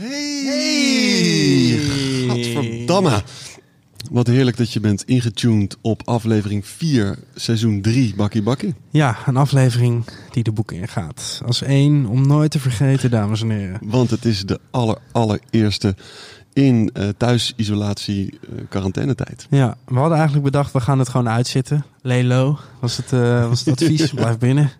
Hey! Gadverdamme. Wat heerlijk dat je bent ingetuned op aflevering 4, seizoen 3, Bakkie Bakkie. Ja, een aflevering die de boeken ingaat. Als één om nooit te vergeten, dames en heren. Want het is de aller, allereerste in uh, thuisisolatie uh, quarantainetijd. Ja, we hadden eigenlijk bedacht, we gaan het gewoon uitzitten. Lay low was het, uh, was het advies, blijf binnen.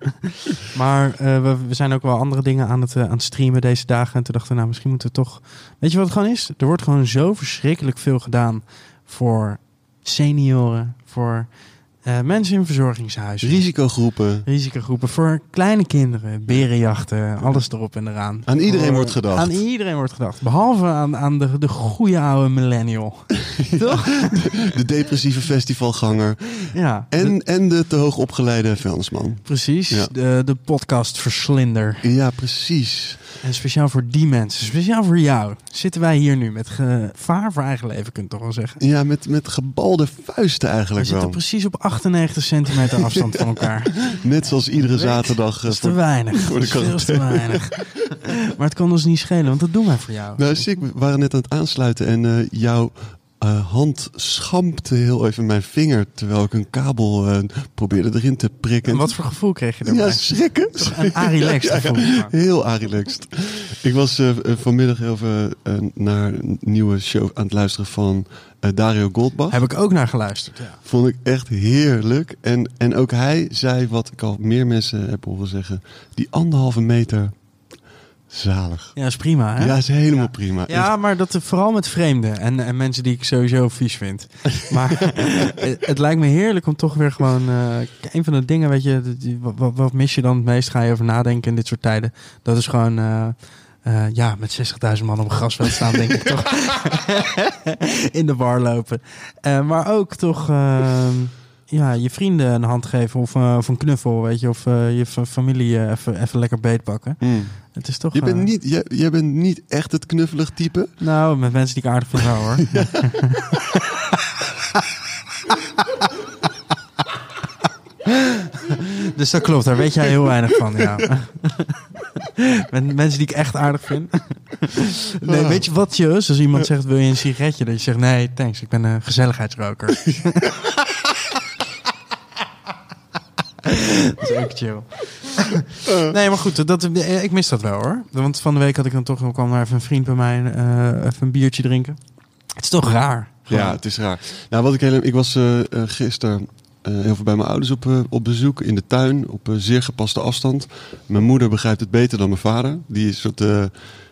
maar we, we, zijn ook wel andere dingen aan het, aan het streamen deze dagen. En toen dachten we, nou misschien moeten we toch... Weet je wat het gewoon is? Er wordt gewoon zo verschrikkelijk veel gedaan voor senioren, voor uh, mensen in verzorgingshuizen. Risicogroepen. Risicogroepen voor kleine kinderen, berenjachten, alles erop en eraan. Aan iedereen wordt gedacht. Aan iedereen wordt gedacht. Behalve aan, aan de, de goede oude millennial. Toch? De, de, depressieve festivalganger. Ja. En de, en de te hoog opgeleide vuilnisman. Precies. Ja. De, de podcastverslinder. Ja, precies. En speciaal voor die mensen, speciaal voor jou, zitten wij hier nu met gevaar voor eigen leven, kun je toch wel zeggen. Ja, met, met gebalde vuisten eigenlijk we wel. We zitten precies op 98 centimeter afstand van elkaar. Net zoals iedere zaterdag. Dat is te weinig. Voor de Veel te weinig. maar het kan ons niet schelen, want dat doen wij voor jou. Nou, zie, we waren net aan het aansluiten en uh, jouw uh, hand schampte heel even mijn vinger terwijl ik een kabel uh, probeerde erin te prikken. En wat voor gevoel kreeg je erbij? Ja, schrikken. Een arilex ja, ja, Heel arilext. Ik was uh, vanmiddag even naar een nieuwe show aan het luisteren van Dario Goldbach. Heb ik ook naar geluisterd, ja. Vond ik echt heerlijk. En, en ook hij zei wat ik al meer mensen heb horen zeggen. Die anderhalve meter Zalig. Ja, is prima. Hè? Ja, is helemaal prima. Ja, maar dat vooral met vreemden en, en mensen die ik sowieso vies vind. Maar het, het, lijkt me heerlijk om toch weer gewoon. Uh, een van de dingen, weet je, wat, wat, mis je dan het meest? Ga je over nadenken in dit soort tijden? Dat is gewoon. Uh, uh, ja, met 60.000 man op een grasveld staan, denk ik toch. in de bar lopen. maar ook toch ehm, ja, je vrienden een hand geven of, uh, of een knuffel, weet je, of uh, je familie uh, even, even lekker beetpakken. Mm. Het is toch. Je bent niet, jij, jij bent niet echt het knuffelig type. Nou, met mensen die ik aardig vind hoor. dus dat klopt, daar weet jij heel weinig van, ja. Met mensen die ik echt aardig vind. nee, weet je wat, Jus? Als iemand zegt, wil je een sigaretje? Dat je zegt, nee, thanks, ik ben een gezelligheidsroker. Dat is ook chill. nee, maar goed, dat, ik mis dat wel hoor. Want van de week had ik dan toch kwam daar even een vriend bij mij uh, even een biertje drinken. Het is toch raar. Gewoon. Ja, het is raar. Nou, wat ik heel, ik was uh, gisteren uh, heel veel bij mijn ouders op, uh, op bezoek in de tuin op uh, zeer gepaste afstand. Mijn moeder begrijpt het beter dan mijn vader. Die is soort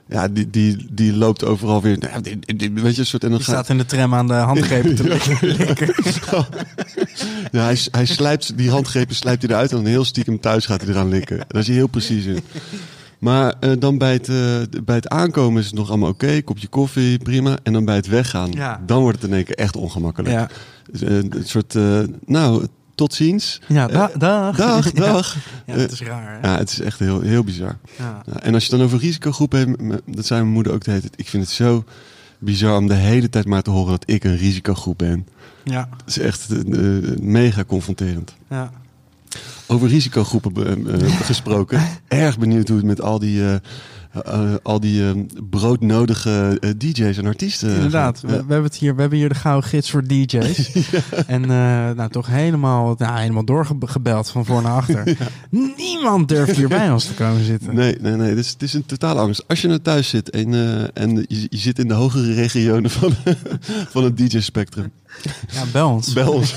ja, die, die, die loopt overal weer. Weet je, een soort. En dan die staat in de tram aan de handgrepen te likken. ja, hij, hij slijpt die handgrepen slijpt hij eruit en dan heel stiekem thuis gaat hij eraan likken. Daar is hij heel precies in. Maar uh, dan bij het, uh, bij het aankomen is het nog allemaal oké. Okay, kopje koffie, prima. En dan bij het weggaan, ja. dan wordt het in één keer echt ongemakkelijk. Ja. Uh, een soort, nou, tot ziens. Ja, da dag. Dag, dag. Ja, is raar. Hè? Ja, het is echt heel, heel bizar. Ja. En als je dan over risicogroepen hebt, dat zei mijn moeder ook de hele tijd. Ik vind het zo bizar om de hele tijd maar te horen dat ik een risicogroep ben. Ja. Dat is echt uh, mega confronterend. Ja. Over risicogroepen uh, gesproken. Erg benieuwd hoe het met al die... Uh, uh, al die uh, broodnodige uh, DJ's en artiesten. Inderdaad, we, we, hebben het hier, we hebben hier de gouden gids voor DJ's. ja. En nou, toch helemaal, nou, helemaal doorgebeld van voor naar achter. Niemand durft hier bij ons te komen zitten. Nee, nee, nee. Het is, het is een totale angst. Als je naar thuis zit en, en je, je, zit in de hogere regionen van, van het DJ-spectrum. Ja, bel ons. Bel ons.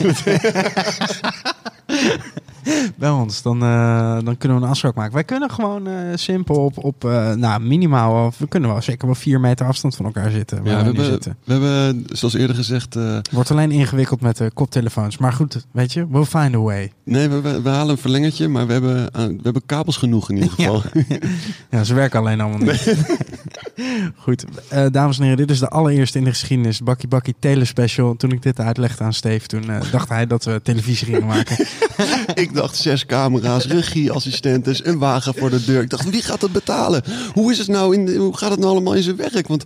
bij ons. Dan, uh, dan kunnen we een afspraak maken. Wij kunnen gewoon uh, simpel op, op uh, nou, minimaal, we kunnen wel zeker wel vier meter afstand van elkaar zitten. Ja, we, we, hebben, zitten. we hebben, zoals eerder gezegd... Wordt alleen ingewikkeld met de koptelefoons. Maar goed, weet je, we'll find a way. Nee, we, we, we halen een verlengertje, maar we hebben, we hebben kabels genoeg in ieder geval. Ja, ja ze werken alleen allemaal niet. Nee. goed, dames en heren, dit is de allereerste in de geschiedenis Bakkie Bakkie Telespecial. Toen ik dit uitlegde aan Steve, toen dacht hij dat we televisie gingen maken. ik dacht zes camera's, regieassistentes, een wagen voor de deur. Ik dacht, wie gaat dat betalen? Hoe is het nou? In de, hoe gaat het nou allemaal in zijn werk? Want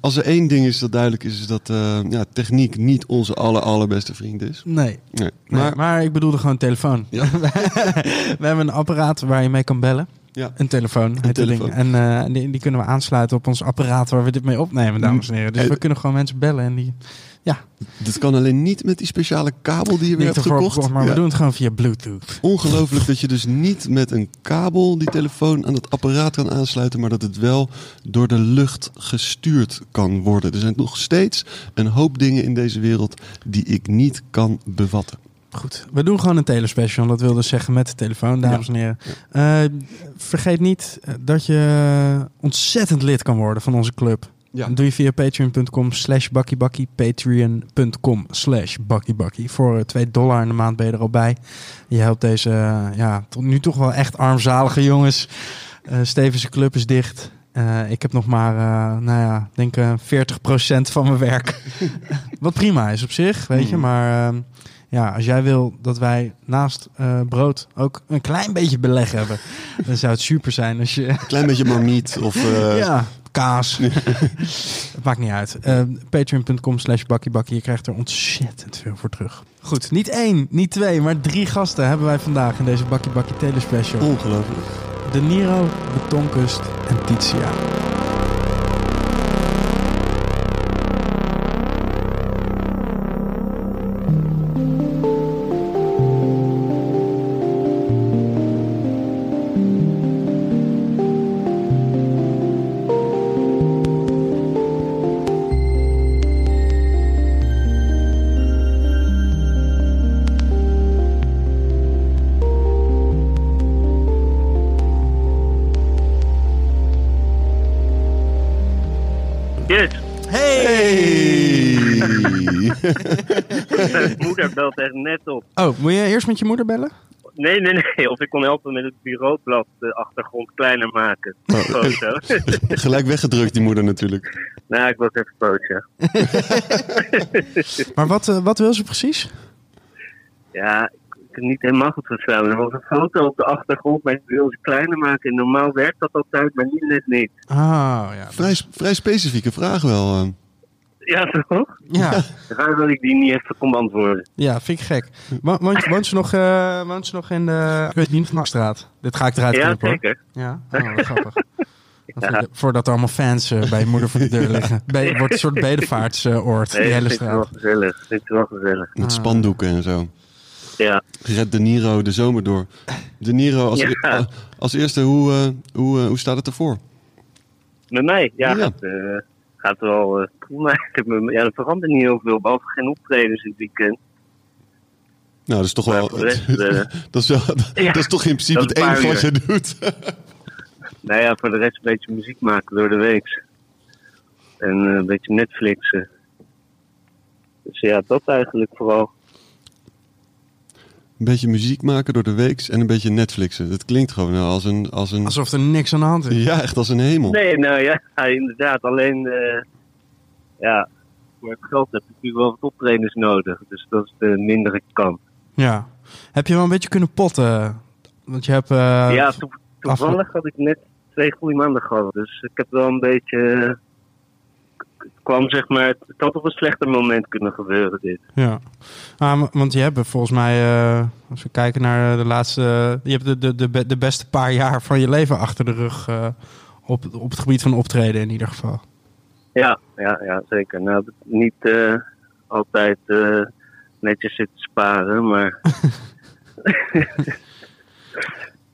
als er één ding is dat duidelijk is, is dat uh, ja, techniek niet onze aller, allerbeste vriend is. Nee. nee. Maar, nee, maar ik bedoelde gewoon telefoon. Ja. We hebben een apparaat waar je mee kan bellen. Ja. Een telefoon, dat telefoon. En eh, die, die kunnen we aansluiten op ons apparaat waar we dit mee opnemen, dames en heren. Dus we kunnen gewoon mensen bellen en die... Dat kan alleen niet met die speciale kabel die je weer Niet hebt gekocht. gekocht, maar we Ja. doen het gewoon via Bluetooth. Ongelooflijk dat je dus niet met een kabel die telefoon aan het apparaat kan aansluiten, maar dat het wel door de lucht gestuurd kan worden. Er zijn nog steeds een hoop dingen in deze wereld die ik niet kan bevatten. Goed, we doen gewoon een telespecial. Dat wil dus zeggen met de telefoon, dames en heren. Eh, vergeet niet eh, dat je ontzettend lid kan worden van onze club. Ja. Dat doe je via patreon.com slash bakkibakkie. Patreon.com slash bakkibakkie. Voor eh, 2 dollar in de maand ben je er al bij. Je helpt deze, eh, ja, tot nu toch wel echt armzalige jongens. Eh Stevense club is dicht. Eh, ik heb nog maar, eh, nou ja, denk eh 40% van mijn werk. Wat prima is op zich, weet je. Mm. Maar eh, ja, als jij wil dat wij naast eh, brood ook een klein beetje beleg hebben, dan zou het super zijn als je Klein beetje marmiet of... eh, ja, kaas. het maakt niet uit. Eh, Patreon.com slash bakkiebakkie. Je krijgt er ontzettend veel voor terug. Goed, niet één, niet twee, maar drie gasten hebben wij vandaag in deze Bakkie Bakkie Telespecial. Ongelooflijk. De Niro, Betonkust en Titia. Oh, moet je eerst met je moeder bellen? Nee, nee, nee. Of ik kon helpen met het bureaublad de achtergrond kleiner maken. Oh. Foto. Gelijk weggedrukt, die moeder natuurlijk. nou, ik was even boos, ja. Maar wat, eh, wat wil ze precies? Ja, ik heb het niet helemaal goed verstaan. Er was een foto op de achtergrond, maar ik wil ze kleiner maken. En normaal werkt dat altijd, maar nu net niet. Ah, ja. Vrij, vrij specifieke vraag wel. Ja, toch? Ja, Raar dat ik die niet even kon beantwoorden. ja, vind ik gek. Wo- Woont, woont, ze nog, eh, woont ze nog in de... Ik weet niet, straat. Dit ga ik eruit Ja, knippen, zeker. Ja, oh, wat grappig. Ja. Voordat er allemaal fans eh, bij je moeder voor de deur liggen. Het wordt een soort bedevaartsoord, Nee, die hele vind het wel straat. gezellig. Het wel gezellig. Met Ah. spandoeken en zo. Ja. Red De Niro de zomer door. De Niro, als, Ja. e- als eerste, hoe, eh, hoe, hoe staat het ervoor? Met mij? Ja, Ja. Eh, gaat wel me- Ja, er verandert niet heel veel, behalve geen optredens dit weekend. Nou, dat is toch Maar wel... rest, eh, dat, is wel Ja, dat is toch in principe dat het enige wat je doet. Nou ja, voor de rest een beetje muziek maken door de week. En eh, een beetje Netflixen. Dus ja, dat eigenlijk vooral. Een beetje muziek maken door de week en een beetje Netflixen. Dat klinkt gewoon nou als een... Als een Alsof er niks aan de hand is. ja, echt als een hemel. Nee, nou ja, inderdaad. Alleen, eh, ja, voor het geld heb je natuurlijk wel wat optredens nodig. Dus dat is de mindere kant. Ja. Heb je wel een beetje kunnen potten? Want je hebt... eh, ja, to- toevallig had ik net twee goede maanden gehad. Dus ik heb wel een beetje... eh, Het kwam zeg maar... Het had op een slechter moment kunnen gebeuren dit. Ja, ah, want je hebt volgens mij, eh, als we kijken naar de laatste, je hebt de, de, de, be- de beste paar jaar van je leven achter de rug eh, op, op het gebied van optreden in ieder geval. Ja, ja, ja zeker. Nou, niet eh, altijd eh, netjes zitten sparen, maar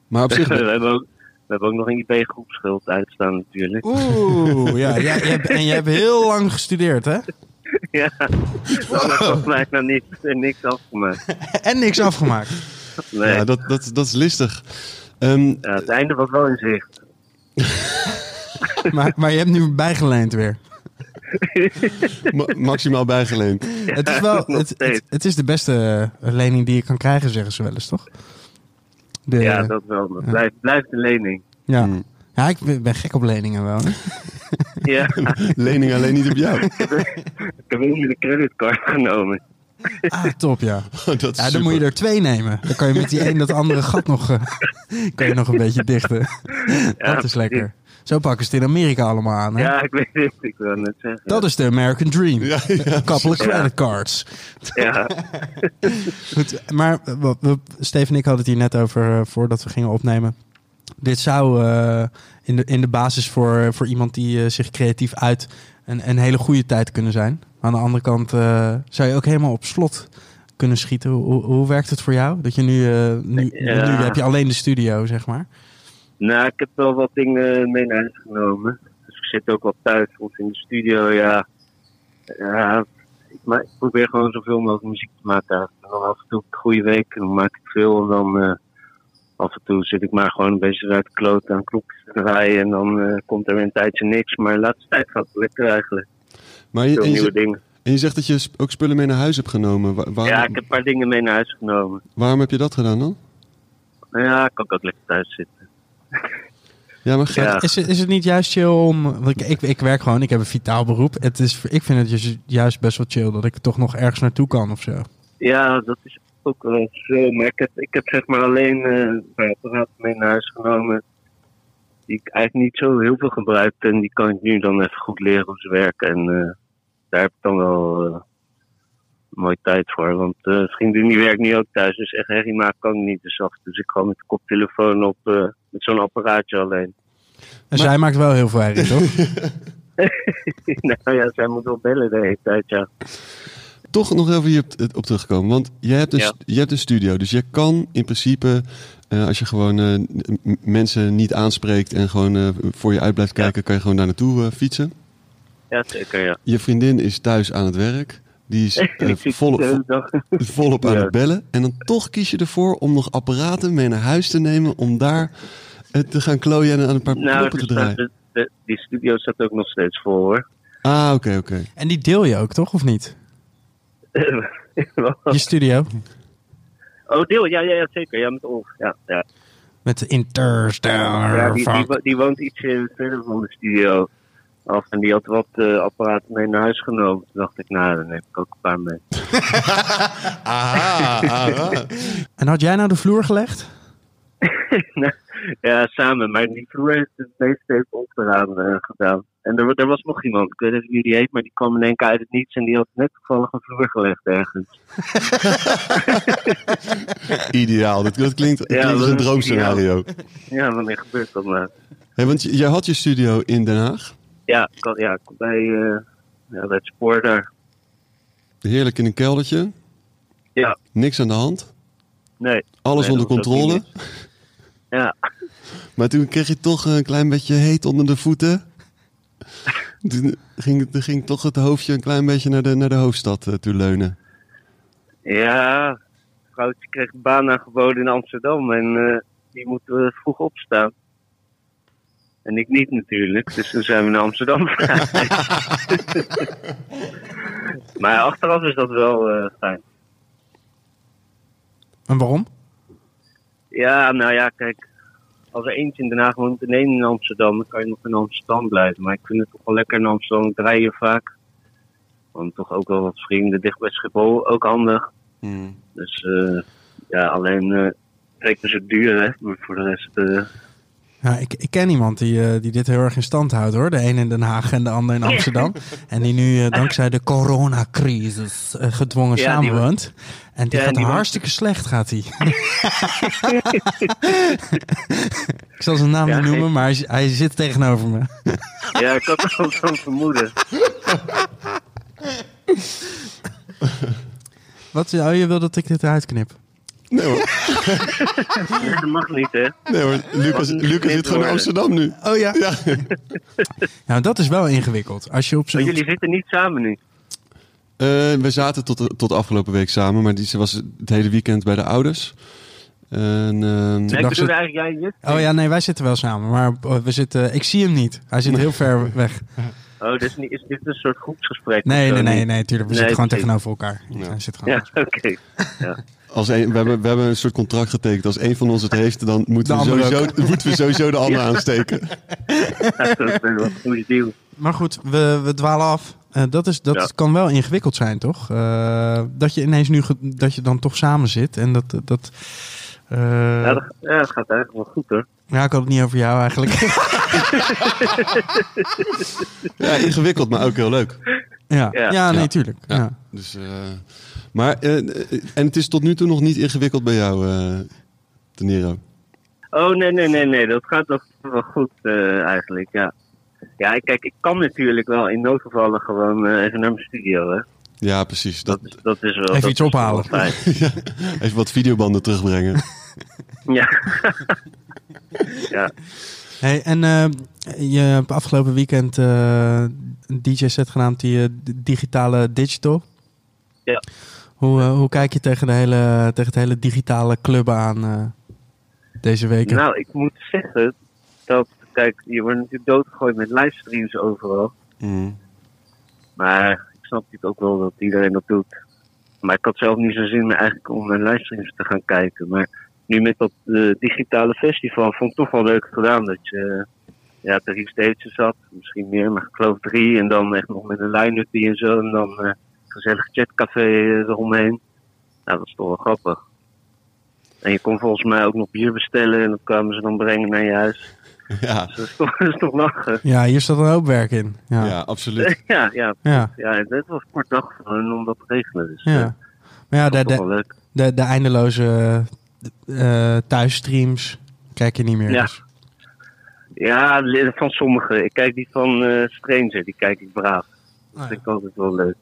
Maar op zich... we, hebben ook, we hebben ook nog een IP-groepschuld uitstaan natuurlijk. Oeh, ja, jij, jij hebt- en je hebt heel lang gestudeerd, hè? Ja, dat mij nog niet, niks afgemaakt. En niks afgemaakt. Nee, Ja, dat, dat, dat is listig. Ehm, ja, het einde was wel in zicht. Maar, maar je hebt nu bijgeleend weer. ma- maximaal bijgeleend. Het is wel, het, het is de beste eh, lening die je kan krijgen, zeggen ze wel eens, toch? De, Ja, dat wel. Dat blijft, blijft een lening. ja. Hmm. Ja, ik ben gek op leningen wel. Ja, Lening alleen niet op jou. ik heb ook een creditcard genomen. Ah, top, ja. dat is Ja, dan moet je er twee nemen. Dan kan je met die een dat andere gat nog, eh, kan je nog een beetje dichten. Ja, dat is lekker. Zo pakken ze het in Amerika allemaal aan. Hè? Ja, ik weet het. Ik wil net zeggen. Dat is de American Dream. Ja, ja. Een couple of Ja. credit cards. Ja, Goed, maar we, we- Steve en ik hadden het hier net over eh, voordat we gingen opnemen. dit zou uh, in, de, in de basis voor, voor iemand die uh, zich creatief uit een, een hele goede tijd kunnen zijn. Aan de andere kant uh, zou je ook helemaal op slot kunnen schieten. Hoe, hoe werkt het voor jou? Dat je nu, nu, ja. nu heb je alleen de studio, zeg maar. Nou, ik heb wel wat dingen mee naar huis genomen. Dus ik zit ook wel thuis of in de studio, ja. ja ik, maar, ik probeer gewoon zoveel mogelijk muziek te maken. En dan af en toe een goede week, en dan maak ik veel en dan af en toe zit ik maar gewoon een beetje uit de kloot aan klokjes te draaien. En dan uh, komt er weer een tijdje niks. Maar de laatste tijd gaat het lekker eigenlijk. Maar je, en, je, dingen. en je zegt dat je ook spullen mee naar huis hebt genomen. Waar, ja, ik heb een paar dingen mee naar huis genomen. Waarom heb je dat gedaan dan? Ja, ik kan ook lekker thuis zitten. Ja, maar ja. Is, het, is het niet juist chill om... Ik, ik, ik werk gewoon, ik heb een vitaal beroep. Het is, ik vind het juist best wel chill dat ik toch nog ergens naartoe kan of zo. Ja, dat is ook wel zo. Maar ik heb, ik heb zeg maar alleen uh, apparaten mee naar huis genomen. Die ik eigenlijk niet zo heel veel gebruik. En die kan ik nu dan even goed leren hoe ze werken. En uh, daar heb ik dan wel uh, mooie tijd voor. Want uh, vriendin die werkt nu ook thuis. Dus echt herrie maken kan ik niet. Dus af dus ik gewoon met de koptelefoon op met zo'n apparaatje alleen. En zij maakt wel heel veel herrie, toch? nou ja, zij moet wel bellen de hele tijd, ja toch nog even hier op, terugkomen. Want je hebt, een, je hebt een studio. Dus je kan in principe, uh, als je gewoon uh, mensen niet aanspreekt en gewoon uh, voor je uit blijft kijken, kan je gewoon daar naartoe fietsen. Ja, zeker, ja. Je vriendin is thuis aan het werk. Die is volop, volop aan het bellen. En dan toch kies je ervoor om nog apparaten mee naar huis te nemen. Om daar te gaan klooien en aan een paar nou, knoppen te draaien. De, de, die studio staat ook nog steeds vol hoor. Ah, oké, oké. En die deel je ook toch, of niet? Je studio? Oh, deel, ja, ja, ja zeker. Ja, met Olf. Ja, ja. Met Interstellar. Ja, die, die, die, woont iets verder van de studio af. En die had wat uh, apparaten mee naar huis genomen. Toen dacht ik, nou, dan neem ik ook een paar mee. aha, aha. En had jij nou de vloer gelegd? ja, samen. Maar die vloer heeft het meeste heeft eraan uh, gedaan. En er, er, was nog iemand, ik weet even wie die heet, maar die kwam in één keer uit het niets en die had net toevallig een vloer gelegd ergens. Ideaal, dat, dat klinkt, dat klinkt als een droomscenario. Ja, wanneer gebeurt dat nou? Hey, want jij had je studio in Den Haag? Ja, ja bij, uh, ja, bij het spoor daar. Heerlijk in een keldertje? Ja. Niks aan de hand? Nee. Alles onder controle? Ja. Maar toen kreeg je toch een klein beetje heet onder de voeten? Toen ging, ging toch het hoofdje een klein beetje naar de, naar de hoofdstad uh, toe leunen. Ja, vrouwtje kreeg een baan aangeboden in Amsterdam en uh, die moeten vroeg opstaan. En ik niet natuurlijk, dus toen zijn we naar Amsterdam gegaan. maar achteraf is dat wel uh, fijn. En waarom? Ja, nou ja, kijk, als er eentje in Den Haag woont en één in Amsterdam, dan kan je nog in Amsterdam blijven. Maar ik vind het toch wel lekker in Amsterdam rijden vaak. Want toch ook wel wat vrienden dicht bij Schiphol, ook handig. Hmm. Dus uh, ja, alleen uh, is het duur, hè. Maar voor de rest... Ja, ik, ik ken iemand die, uh, die dit heel erg in stand houdt hoor. De een in Den Haag en de ander in Amsterdam. en die nu uh, dankzij de coronacrisis uh, gedwongen ja, samenwoont. En die ja, gaat die hartstikke slecht, gaat hij. ik zal zijn naam niet noemen, maar hij, hij, zit tegenover me. ja, ik had het al zo'n vermoeden. Wat, oh, je wil dat ik dit eruit knip? Nee hoor. dat mag niet, hè? Nee hoor, Lucas, Lucas zit gewoon in Amsterdam nu. Oh ja? Ja, nou, dat is wel ingewikkeld. Als je op zo... jullie zitten niet samen nu? Uh, we zaten tot, tot afgelopen week samen, maar die was het hele weekend bij de ouders. En, uh, nee, ik bedoel eigenlijk jij. Oh ja, nee, wij zitten wel samen, maar we zitten, ik zie hem niet. Hij zit heel ver weg. Oh, dus niet, is dit een soort groepsgesprek? Nee, nee, nee, nee, tuurlijk. We zitten gewoon tegenover elkaar. Ja, ja oké. Ja. Als een, we, hebben, we hebben een soort contract getekend. Als een van ons het heeft, dan moeten, we sowieso, moeten we sowieso de ander aansteken. dat is een goede deal. Maar goed, we, we dwalen af. Uh, dat is, dat kan wel ingewikkeld zijn, toch? Uh, dat je ineens nu dat je dan toch samen zit en dat. dat uh... ja, dat, ja, dat gaat eigenlijk wel goed hoor. Ja, ik had het niet over jou eigenlijk. ja, ingewikkeld, maar ook heel leuk. Ja, ja. ja nee, tuurlijk. Ja. Dus, maar, en het is tot nu toe nog niet ingewikkeld bij jou, uh, De Niro? Oh, nee, nee, nee, nee. Dat gaat nog wel goed eh, eigenlijk, ja. Ja, kijk, ik kan natuurlijk wel in noodgevallen gewoon eh, even naar mijn studio, hè. Ja, precies. Dat, Dat, is- dat is wel... Even iets ophalen. even wat videobanden terugbrengen. Ja. ja. Hey, en eh, je hebt afgelopen weekend eh, een DJ-set genaamd die eh, d- digitale digital. Ja. Hoe, eh, hoe kijk je tegen, de hele, tegen het hele digitale club aan eh, deze weken? Nou, ik moet zeggen dat, kijk, je wordt natuurlijk doodgegooid met livestreams overal. Mm. Maar ik snap natuurlijk ook wel dat iedereen dat doet. Maar ik had zelf niet zo zin eigenlijk om naar livestreams te gaan kijken. Maar nu met dat eh, digitale festival vond ik toch wel leuk gedaan. Dat je ja, drie stages zat, misschien meer, maar ik geloof drie. En dan echt nog met een line-up die en zo. En dan gezellig chatcafé eh, eromheen. Nou, dat is toch wel grappig. En je kon volgens mij ook nog bier bestellen en dat kwamen ze dan brengen naar je huis. Ja, Dus dat is toch, dat is toch lachen. Ja, hier staat een hoop werk in. Ja, ja. ja. absoluut. Ja, ja, ja. ja. en dit was kort dag gewoon om dat te regelen. Dus eh, Maar ja, dat de, de, wel leuk. de, de eindeloze eh thuisstreams kijk je niet meer. Ja. dus. Ja, van sommige. Ik kijk die van eh Stranger, die kijk ik braaf. Dat Ah, vind ik altijd wel leuk.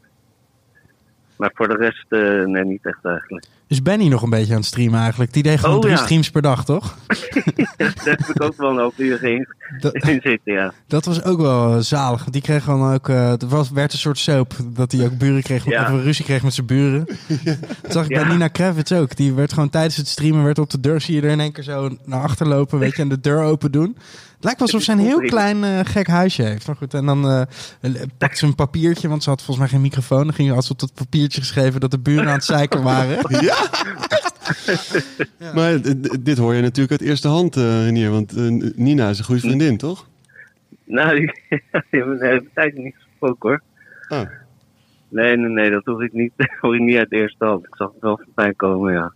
Maar voor de rest, eh, nee, niet echt eigenlijk. Is Benny nog een beetje aan het streamen eigenlijk? Die deed gewoon Oh, drie ja. streams per dag, toch? Daar heb ik ook wel een hoop uur in, Dat, in zitten, ja. dat was ook wel zalig. Want die kreeg gewoon ook... eh het was, werd een soort soap. Dat hij ook buren kreeg, Ja. ruzie kreeg met zijn buren. Dat zag ik bij. Nina Kravitz ook. Die werd gewoon tijdens het streamen... werd op de deur, zie je er in één keer zo naar achter lopen. Weet je, en de deur open doen. Het lijkt wel alsof ze een heel klein eh, gek huisje heeft. Maar goed, en dan eh pakt ze een papiertje... want ze had volgens mij geen microfoon. Dan ging ze als op dat papiertje geschreven... dat de buren aan het zeiken waren. Ja? Maar dit hoor je natuurlijk uit eerste hand, Renier. Want eh, Nina is een goede vriendin, toch? Nou, die die hebben we de tijd niet gesproken hoor. Ah. Nee, nee, nee, dat hoor ik niet, hoor ik niet uit de eerste hand. Ik zag het wel voorbij komen, ja.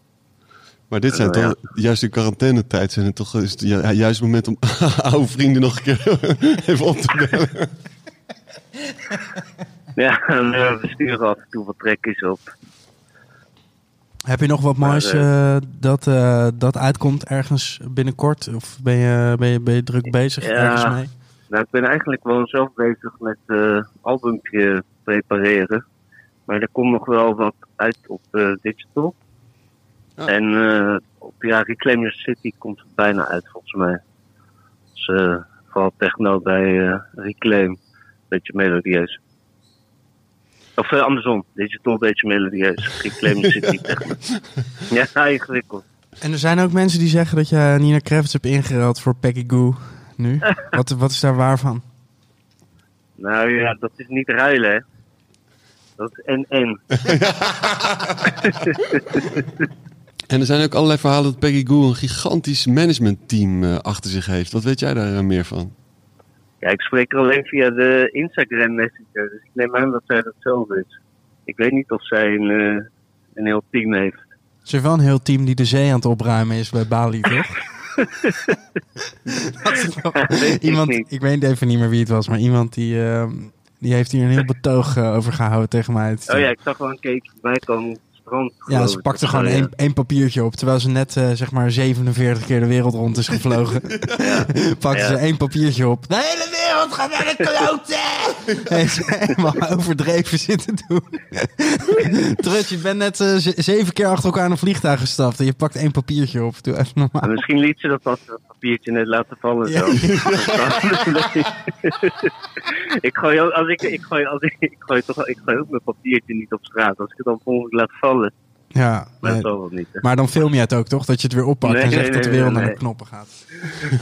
Maar dit zijn ja. toch, juist in quarantainetijd zijn het toch is het ju- juist het moment om oude vrienden nog een keer even op te bellen. Ja, en, eh, we sturen af en toe wat trekjes op. Heb je nog wat moois eh, eh, dat, eh, dat uitkomt ergens binnenkort? Of ben je, ben je, ben je druk bezig Ja. ergens mee? Nou, ik ben eigenlijk gewoon zelf bezig met eh albumpje prepareren. Maar er komt nog wel wat uit op digital. Ah. En op ja, Reclaim Your City komt het bijna uit volgens mij. Dus vooral techno bij Reclaim. Beetje melodieus. Of eh, andersom, digital een beetje melodieus. Reclaim Your City techno. Ja, ingewikkeld. En er zijn ook mensen die zeggen dat je Nina Kravitz hebt ingeruild voor Peggy Goo nu. wat, wat is daar waar van? Nou ja, dat is niet ruilen hè. Dat is en-en. En er zijn ook allerlei verhalen dat Peggy Goo een gigantisch managementteam eh, achter zich heeft. Wat weet jij daar eh, meer van? Ja, ik spreek er alleen via de Instagram Messenger, dus ik neem aan dat zij dat zelf is. Ik weet niet of zij een, eh, een heel team heeft. Ze heeft wel een heel team die de zee aan het opruimen is bij Bali, toch? Dat ik iemand, ik weet even niet meer wie het was, maar iemand die, ehm, die heeft hier een heel betoog eh, over gehouden tegen mij. Oh ja, ik zag wel een keekje voorbij komen Ja, ze pakte Of gewoon ja. één, papiertje op. Terwijl ze net eh, zeg maar 47 keer de wereld rond is gevlogen. pakte ze één papiertje op. De hele wereld gaat naar de kloten! Heeft ze helemaal overdreven zitten doen. Trut, je bent net eh, zeven keer achter elkaar in een vliegtuig gestapt. En je pakt één papiertje op. Doe even normaal. misschien liet ze dat, dat papiertje net laten vallen. Ja. Zo. ik gooi ook, als ik, ik gooi, als ik, ik gooi toch, ik gooi ook mijn papiertje niet op straat. Als ik het dan volgens laat vallen, Ja, maar nee. dat zal wel niet. Maar dan film je het ook toch? Dat je het weer oppakt Nee, en zegt nee, dat de wereld nee, naar de knoppen gaat.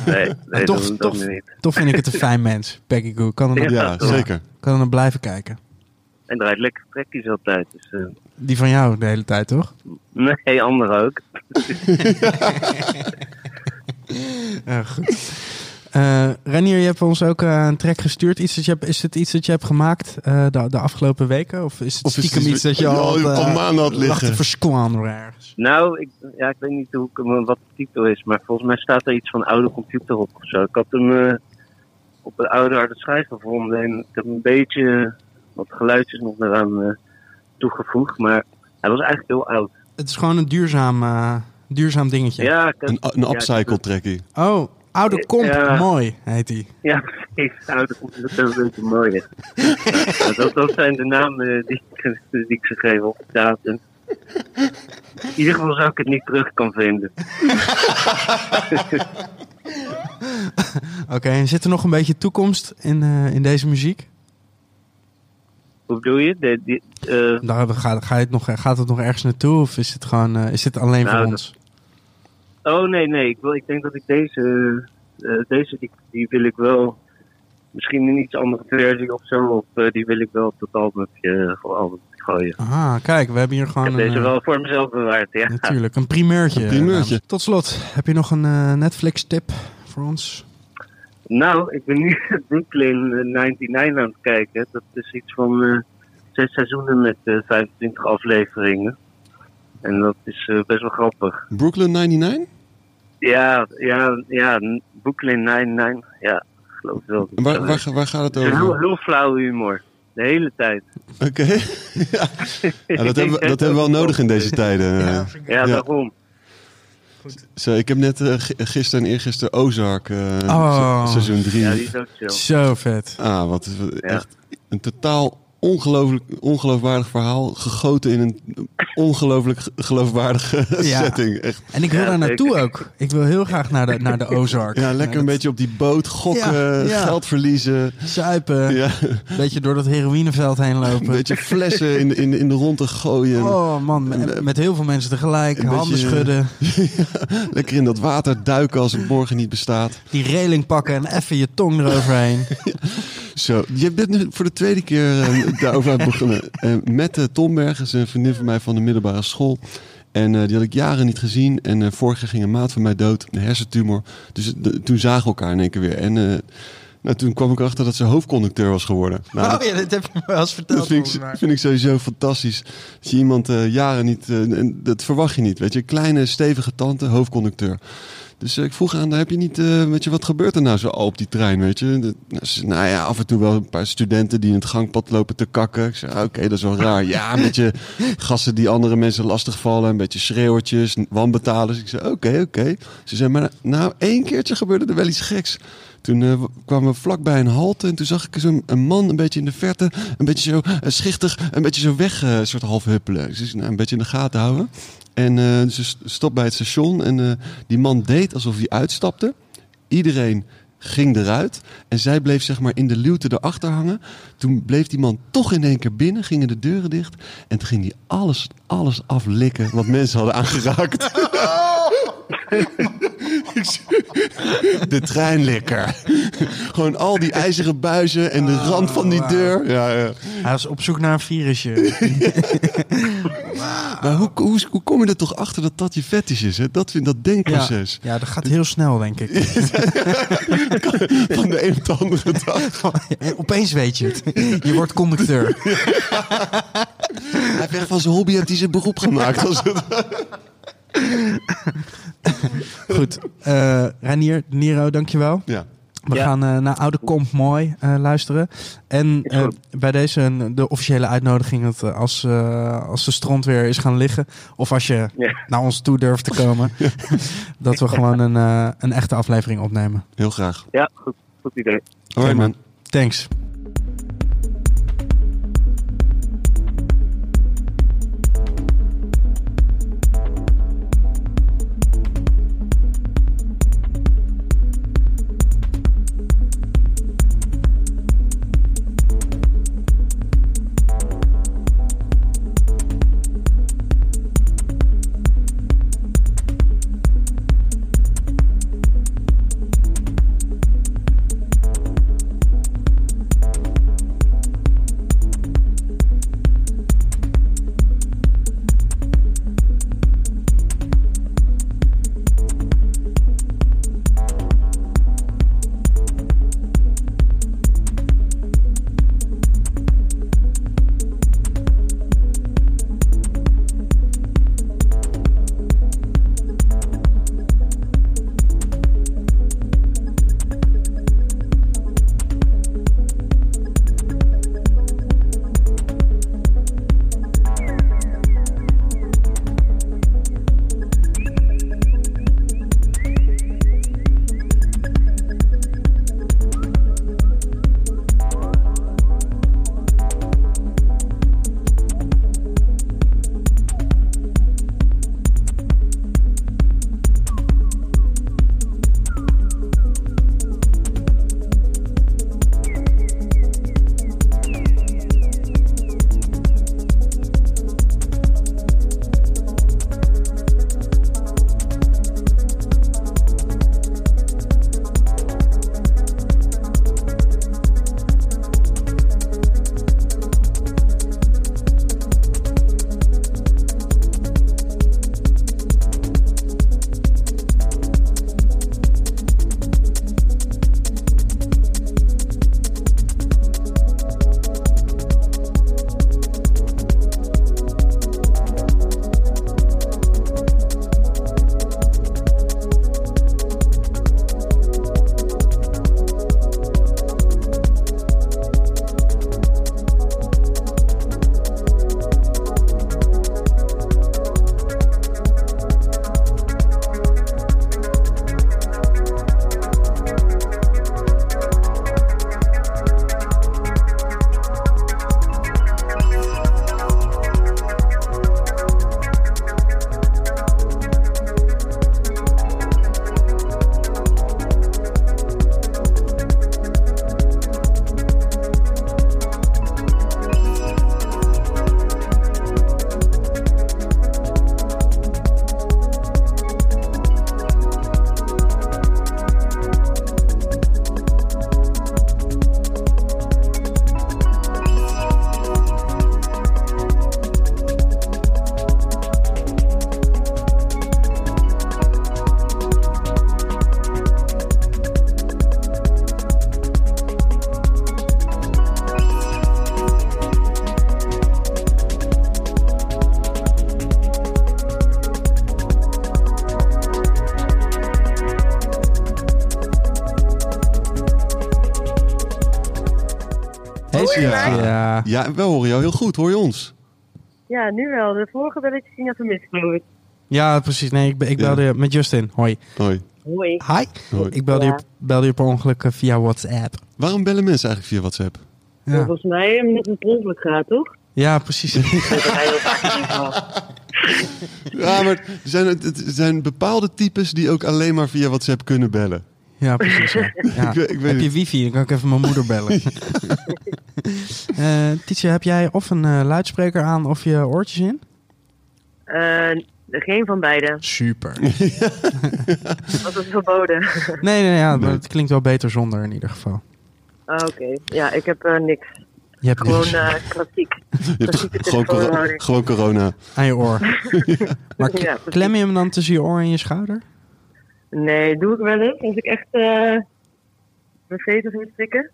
Nee, nee toch- dat, toch- dat niet. Toch vind ik het een fijn mens, Peggy Goo. Kan er nog, Ja, zeker. kan er nog blijven kijken. En draait lekker trekjes altijd. Dus, eh, Die van jou de hele tijd, toch? nee, anderen ook. Ja, goed. Eh Renier, je hebt ons ook eh, een track gestuurd. Iets dat je hebt, is het iets dat je hebt gemaakt eh, de, de afgelopen weken? Of is het Of is het stiekem iets dat je al, al- al maanden had liggen? ergens? Nou, ik, ja, ik weet niet hoe ik hem, wat de titel is, maar volgens mij staat er iets van oude computer op of zo. Ik had hem op een oude harde schijf gevonden en ik heb een beetje wat geluidjes nog eraan eh, toegevoegd, maar hij was eigenlijk heel oud. Het is gewoon een duurzaam, eh, Duurzaam dingetje. Ja, ik heb- Een, een ja, upcycle trackie. Oh, oude komp. Ja. Mooi, heet die. Ja, precies. Dat is dat is een beetje mooi. dat, dat zijn de namen die, ik- die ik ze geef op de datum. In ieder geval zou ik het niet terug kan vinden. Oké, en zit er nog een beetje toekomst in, eh, in deze muziek? Hoe bedoel je? De, die, eh, Daar gaat, ga je het nog, gaat het nog ergens naartoe of is het gewoon eh, is dit alleen Nou, voor dat- ons? oh nee, nee. Ik, wil, ik denk dat ik deze, eh, deze die, die wil ik wel, misschien een iets andere versie of zo, of eh, die wil ik wel op het albumje voor album gooien. Ah, kijk, we hebben hier Ik gewoon heb deze een, wel voor mezelf bewaard, ja. natuurlijk een primeurtje. Een primeurtje. Tot slot, heb je nog een eh, Netflix tip voor ons? Nou, ik ben nu Brooklyn eh, 99 aan het kijken. Dat is iets van eh, zes seizoenen met eh, 25 afleveringen. En dat is eh, best wel grappig. Brooklyn 99? Ja, ja, ja, Brooklyn 99. Ja, ik geloof wel. dat En waar, waar, gaat het Het is heel, over? heel flauw humor. De hele tijd. Oké. ja. Ja, dat, hebben, we- dat hebben we wel nodig in deze tijden. eh. Ja, Ja. daarom. Zo, ik heb net eh, gisteren en eergisteren Ozark, eh, Oh. se- seizoen 3. Ja, die is ook chill. Zo vet. Ah, wat is Ja. echt een totaal ongelooflijk, ongeloofwaardig verhaal. Gegoten in een ongelooflijk ge- geloofwaardige Ja. setting. Echt. En ik wil Ja, daar naartoe ook. Ik wil heel graag naar de, naar de Ozark. Ja, lekker een beetje op die boot gokken, Ja, ja. geld verliezen. Zuipen, Ja, een beetje door dat heroïneveld heen een lopen. beetje flessen in, de- in, de- in de rondte gooien. Oh man, met, met heel veel mensen tegelijk, Een handen beetje- schudden, Lekker in dat water duiken als het morgen niet bestaat. die reling pakken en even je tong eroverheen. Zo, je bent nu voor de tweede keer eh, daarover aan het begonnen. Eh, met uh, Tomberg, is een vriendin van mij van de middelbare school. En eh, die had ik jaren niet gezien. En eh, vorig jaar ging een maat van mij dood, een hersentumor. Dus de- toen zagen we elkaar in één keer weer. En nou, toen kwam ik erachter dat ze hoofdconducteur was geworden. Nou, dat- Oh ja, dat heb je me wel eens verteld. dat vind ik, vind ik sowieso fantastisch. Als je iemand jaren niet... en dat verwacht je niet, weet je. Kleine, stevige tante, hoofdconducteur. Dus eh, ik vroeg aan, heb je niet... eh, weet je, wat gebeurt er nou zo op die trein, weet je? Nou, nou ja, af en toe wel een paar studenten die in het gangpad lopen te kakken. Ik zei, oké, dat is wel raar. Ja, een beetje gasten die andere mensen lastigvallen. Een beetje schreeuwertjes, wanbetalers. Ik zei, oké, oké. Ze zei, maar nou, één keertje gebeurde er wel iets geks. Toen eh, kwamen we vlakbij een halte en toen zag ik een man een beetje in de verte, een beetje zo schichtig, een beetje zo weg, eh, soort half huppelen. Dus nou, een beetje in de gaten houden. En eh, ze st- stopt bij het station en eh, die man deed alsof hij uitstapte. Iedereen ging eruit en zij bleef zeg maar in de luwte erachter hangen. Toen bleef die man toch in één keer binnen, gingen de deuren dicht en toen ging hij alles, alles aflikken wat mensen hadden aangeraakt. De treinlikker. Gewoon al die ijzeren buizen en de rand van die deur. Ja, ja. Hij was op zoek naar een virusje. Maar hoe, hoe, hoe kom je er toch achter dat dat je fetish is? Hè? Dat, dat denkproces. Ja, dat gaat heel snel, denk ik. Van de een op de andere dag. En Opeens weet je het. Je wordt conducteur. Hij heeft echt van zijn hobby heeft hij zijn beroep gemaakt. Als het... Goed. eh Ranier, Nero, dankjewel. Ja. We Ja. gaan eh, naar Oude Komp Mooi eh, luisteren. En eh, bij deze een- de officiële uitnodiging dat als, eh, als de strand weer is gaan liggen... of als je Ja. naar ons toe durft te komen... dat we gewoon een, eh, een echte aflevering opnemen. Heel graag. Ja, goed, goed idee. Alright man. Thanks. Je mij? Ja. Ja, we horen jou heel goed. Hoor je ons? Ja, nu wel. De vorige belletjes ging even mis, geloof ik. ja, precies. Nee, ik, be- ik Ja. belde je met Justin. Hoi. Hoi. Hoi. Hi. Hoi. Ik belde, Ja. je, belde je per ongeluk eh, via WhatsApp. Waarom bellen mensen eigenlijk via WhatsApp? Ja, Volgens mij omdat het per ongeluk gaat, toch? ja precies. Dat is heel vaak in ieder geval. Ja, maar er zijn, het het zijn bepaalde types die ook alleen maar via WhatsApp kunnen bellen. Ja, precies. Ja. Ja. Ik weet- ik weet heb je wifi? Dan kan ik even mijn moeder bellen. Eh Tietje, heb jij of een eh, luidspreker aan of je oortjes in? Eh, geen van beide. Super. Dat is verboden. Nee, nee, ja, Nee. het klinkt wel beter zonder in ieder geval. Oké. Ja, ik heb eh, niks. Je hebt Gewoon niks eh, klassiek. Je hebt gewoon, gewoon corona. aan je oor. Maar Ja, klem je hem dan tussen je oor en je schouder? Nee, doe ik wel eens. Als ik echt eh mijn veters moet strikken.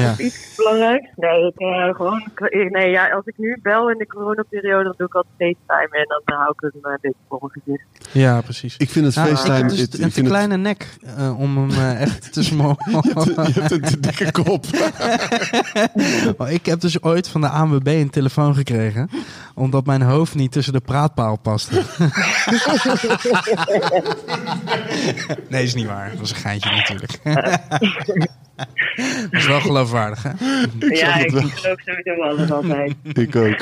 Ja. Iets belangrijks. Nee, ik, eh, gewoon, nee ja, als ik nu bel in de coronaperiode, dan doe ik altijd FaceTime en dan hou ik hem eh, een beetje voor mijn gezicht. Ja, precies. Ik vind het FaceTime... dus het- een ik te vind het- kleine nek eh, om hem eh, echt tussen mijn je hebt een te dikke kop. Oh, ik heb dus ooit van de ANWB een telefoon gekregen. Omdat mijn hoofd niet tussen de praatpaal paste. nee, is niet waar. Dat was een geintje natuurlijk. Dat is wel geloofwaardig, hè? ja, het ik geloof sowieso alles altijd. ik ook.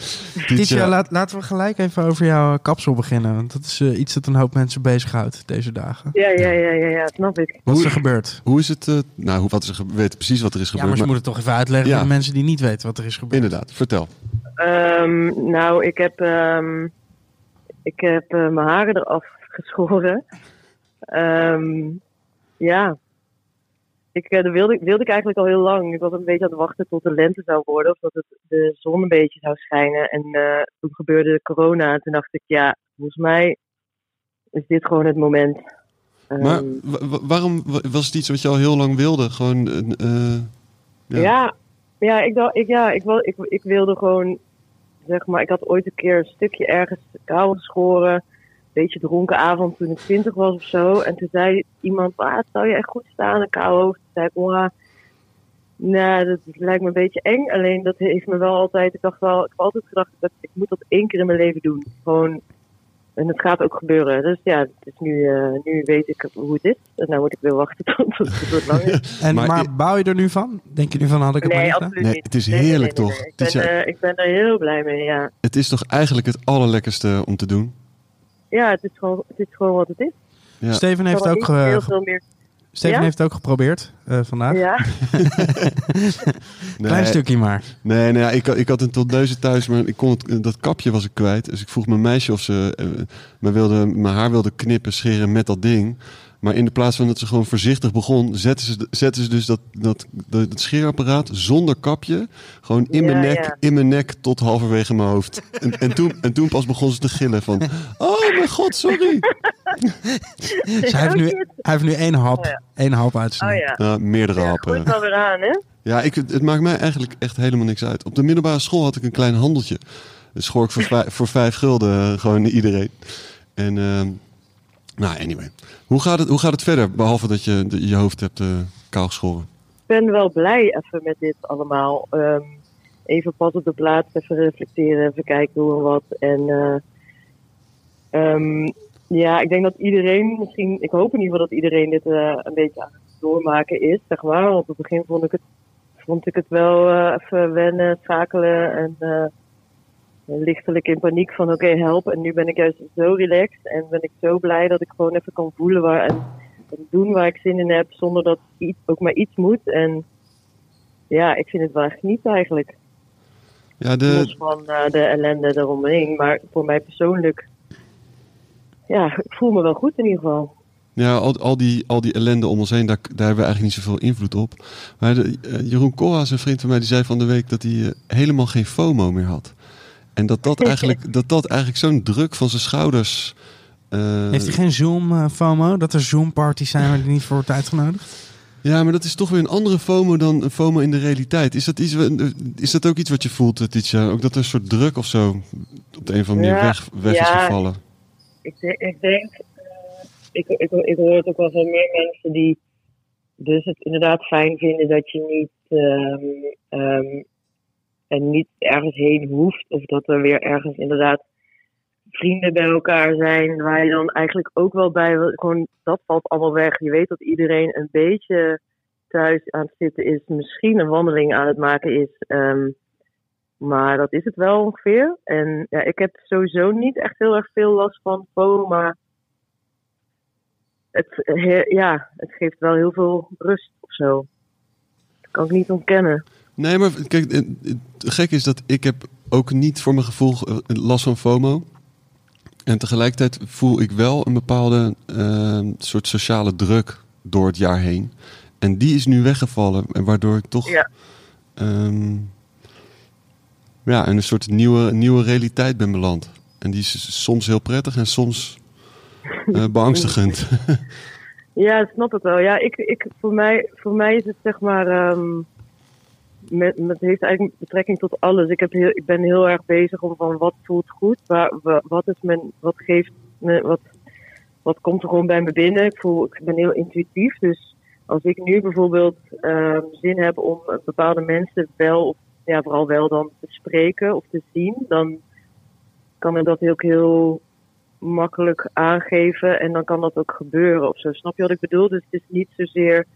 Tietje, laat, laten we gelijk even over jouw eh, kapsel beginnen. Want dat is eh, iets dat een hoop mensen bezighoudt deze dagen. Ja, ja, ja, ja, ja, snap ik. Wat is er gebeurd? hoe is het... eh, nou, hoe- wat is er ge- we weten precies wat er is Ja, gebeurd. maar ze maar- moeten het toch even uitleggen Ja. voor de mensen die niet weten wat er is gebeurd. Inderdaad, vertel. Ehm, nou, ik heb, ehm, ik heb mijn haren eraf geschoren. Ehm, ja. Ik, eh, dat wilde, wilde ik eigenlijk al heel lang. Ik was een beetje aan het wachten tot de lente zou worden. Of dat het, de zon een beetje zou schijnen. En eh, toen gebeurde corona. En toen dacht ik, ja, volgens mij is dit gewoon het moment. Ehm, Maar wa- waarom wa- was het iets wat je al heel lang wilde? Gewoon... eh, ja. Ja, ja, ik, dacht, ik, ja ik, ik, ik wilde gewoon, zeg maar, ik had ooit een keer een stukje ergens kou geschoren. Een beetje dronken avond toen ik twintig was of zo. En toen zei iemand, ah, het zou je echt goed staan, een kou hoofd. Toen zei ik, oh, nou, dat lijkt me een beetje eng. Alleen dat heeft me wel altijd, ik dacht wel, ik heb altijd gedacht, dat ik moet dat één keer in mijn leven doen. Gewoon, en het gaat ook gebeuren. Dus ja, het is nu, eh, nu weet ik hoe het is. En nou moet ik weer wachten tot, tot het wat langer is. En, Maar maar bouw je er nu van? Denk je nu van, had ik het maar Nee, niet gedaan? absoluut Nee, het is Nee, nee, heerlijk nee, nee, toch? Ik is, ben, ja- eh, ik ben er heel blij mee, ja. Het is toch eigenlijk het allerlekkerste om te doen? Ja, het is gewoon, het is gewoon wat het is. Ja. Steven heeft ook, niet ge- heel veel meer. Steven Ja? heeft ook geprobeerd eh, vandaag. Ja, Nee, Klein stukje maar. Nee, nee ja, ik, ik had een tondeuze thuis, maar ik kon het, dat kapje was ik kwijt. Dus ik vroeg mijn meisje of ze eh, me wilde, mijn haar wilde knippen, scheren met dat ding. Maar in de plaats van dat ze gewoon voorzichtig begon, zetten ze, zetten ze dus dat, dat, dat, dat scheerapparaat zonder kapje. Gewoon in mijn Ja, nek, ja. in mijn nek tot halverwege mijn hoofd. En, en, toen, en toen pas begon ze te gillen van, oh mijn god, sorry. Dus hij, heeft nu, hij heeft nu één hap. Oh ja. één hap uit zijn oh. Nou, meerdere ja happen. Goed wel weer aan, hè? Ja, ik, het maakt mij eigenlijk echt helemaal niks uit. Op de middelbare school had ik een klein handeltje. Dus schoor ik voor, vijf, voor vijf gulden eh, gewoon iedereen. En, ehm, nou, anyway. Hoe gaat, het, hoe gaat het verder? Behalve dat je je hoofd hebt eh kaal geschoren. Ik ben wel blij even met dit allemaal. Ehm, even pas op de plaats, even reflecteren, even kijken hoe en wat. En eh, ehm, ja, ik denk dat iedereen, misschien, ik hoop in ieder geval dat iedereen dit eh, een beetje aan het doormaken is, zeg. Want op het begin vond ik het, vond ik het wel even wennen, schakelen en lichtelijk in paniek van oké, help. En nu ben ik juist zo relaxed en ben ik zo blij dat ik gewoon even kan voelen waar en, en doen waar ik zin in heb, zonder dat iets, ook maar iets moet. En ja, ik vind het wel echt niet eigenlijk. Ja, Los de, van eh, de ellende eromheen. Maar voor mij persoonlijk, ja, ik voel me wel goed in ieder geval. ja al, al, die, al die ellende om ons heen, daar, daar hebben we eigenlijk niet zoveel invloed op. Maar de, eh, Jeroen Koolhaas, een vriend van mij, die zei van de week dat hij eh, helemaal geen FOMO meer had. En dat dat eigenlijk, dat dat eigenlijk zo'n druk van zijn schouders... eh, Heeft hij geen Zoom eh, FOMO? Dat er Zoom parties zijn waar hij niet voor wordt uitgenodigd? Ja, maar dat is toch weer een andere FOMO dan een FOMO in de realiteit. Is dat, iets, is dat ook iets wat je voelt, Titia? Ook dat er een soort druk of zo op de een of andere manier Ja, weg, weg is ja. gevallen? Ik, denk- ik denk, eh, ik, ik, ik hoor het ook wel van meer mensen die dus het inderdaad fijn vinden dat je niet ehm, ehm, en niet ergens heen hoeft. Of dat er weer ergens inderdaad vrienden bij elkaar zijn. Waar je dan eigenlijk ook wel bij. wil- Gewoon, dat valt allemaal weg. Je weet dat iedereen een beetje thuis aan het zitten is. Misschien een wandeling aan het maken is. Ehm, maar dat is het wel ongeveer. En ja, ik heb sowieso niet echt heel erg veel last van FOMO. Maar het, he- ja, het geeft wel heel veel rust of zo. Dat kan ik niet ontkennen. Nee, maar kijk, het het gekke is dat ik heb ook niet voor mijn gevoel eh, last van FOMO. En tegelijkertijd voel ik wel een bepaalde eh, soort sociale druk door het jaar heen. En die is nu weggevallen. En waardoor ik toch Ja. ehm, ja, in een soort nieuwe, nieuwe realiteit ben beland. En die is soms heel prettig en soms eh, beangstigend. Ja, ik snap het wel. Ja, ik, ik, voor, mij, voor mij is het zeg maar. ehm met, heeft eigenlijk betrekking tot alles. Ik, heb heel, ik ben heel erg bezig om van wat voelt goed, waar, wa- wat, is mijn, wat geeft me, wat, wat komt er gewoon bij me binnen. Ik, voel, ik ben heel intuïtief, dus als ik nu bijvoorbeeld ehm, zin heb om bepaalde mensen wel, of ja, vooral wel dan te spreken of te zien, dan kan ik dat ook heel makkelijk aangeven en dan kan dat ook gebeuren of zo. Snap je wat ik bedoel? Dus het is niet zozeer.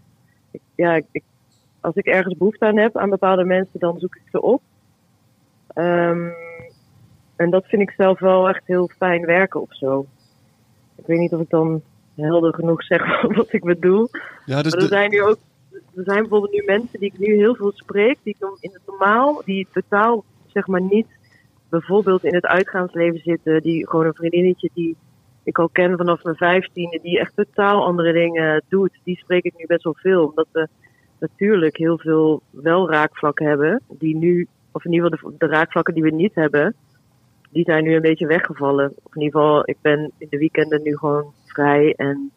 Ja, ik- als ik ergens behoefte aan heb aan bepaalde mensen, dan zoek ik ze op. Ehm, en dat vind ik zelf wel echt heel fijn werken of zo. Ik weet niet of ik dan helder genoeg zeg wat ik bedoel. ja, dus Maar er de- zijn nu ook, er zijn bijvoorbeeld nu mensen die ik nu heel veel spreek, die ik in het normaal, die totaal zeg maar niet bijvoorbeeld in het uitgaansleven zitten, die gewoon een vriendinnetje die ik al ken vanaf mijn vijftiende, die echt totaal andere dingen doet, die spreek ik nu best wel veel, omdat we natuurlijk heel veel wel raakvlakken hebben, die nu, of in ieder geval de, de raakvlakken die we niet hebben, die zijn nu een beetje weggevallen. Of in ieder geval, ik ben in de weekenden nu gewoon vrij en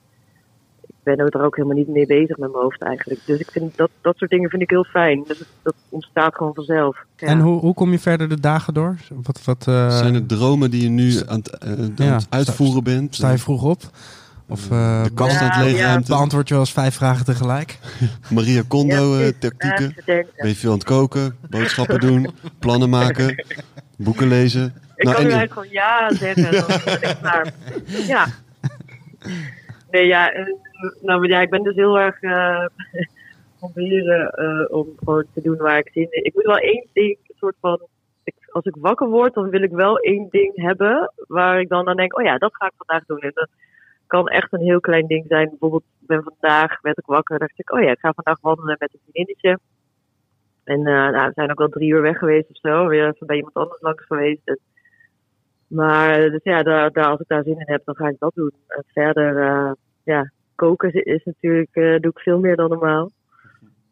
ik ben er ook helemaal niet mee bezig met mijn hoofd eigenlijk. Dus ik vind dat, dat soort dingen vind ik heel fijn. Dus het- dat ontstaat gewoon vanzelf. Ja. En hoe, hoe kom je verder de dagen door? Wat, wat, eh, zijn het dromen die je nu aan het, eh, aan Ja, het uitvoeren bent? sta je vroeg op? Of eh, de kast aan het Ja, beantwoord je wel eens vijf vragen tegelijk? Maria Kondo Ja, eh, tactieken? Ja. Ben je veel aan het koken, boodschappen doen, plannen maken, boeken lezen? Ik Nou, kan nu en- eigenlijk gewoon ja zeggen. Dan. Ja. Nee, ja, eh, nou, maar ja, ik ben dus heel erg proberen eh, om gewoon te doen waar ik zin in. Ik moet wel één ding, een soort van. Ik, als ik wakker word, dan wil ik wel één ding hebben waar ik dan aan denk: oh ja, dat ga ik vandaag doen. En dat kan echt een heel klein ding zijn. Bijvoorbeeld, ik ben vandaag, werd ik wakker, dacht ik: oh ja, ik ga vandaag wandelen met een vriendinnetje. En eh, nou, we zijn ook wel drie uur weg geweest of zo. Weer even bij iemand anders langs geweest. Maar dus ja, daar, daar, als ik daar zin in heb, dan ga ik dat doen. En verder, eh, ja, koken is, natuurlijk, eh, doe ik veel meer dan normaal.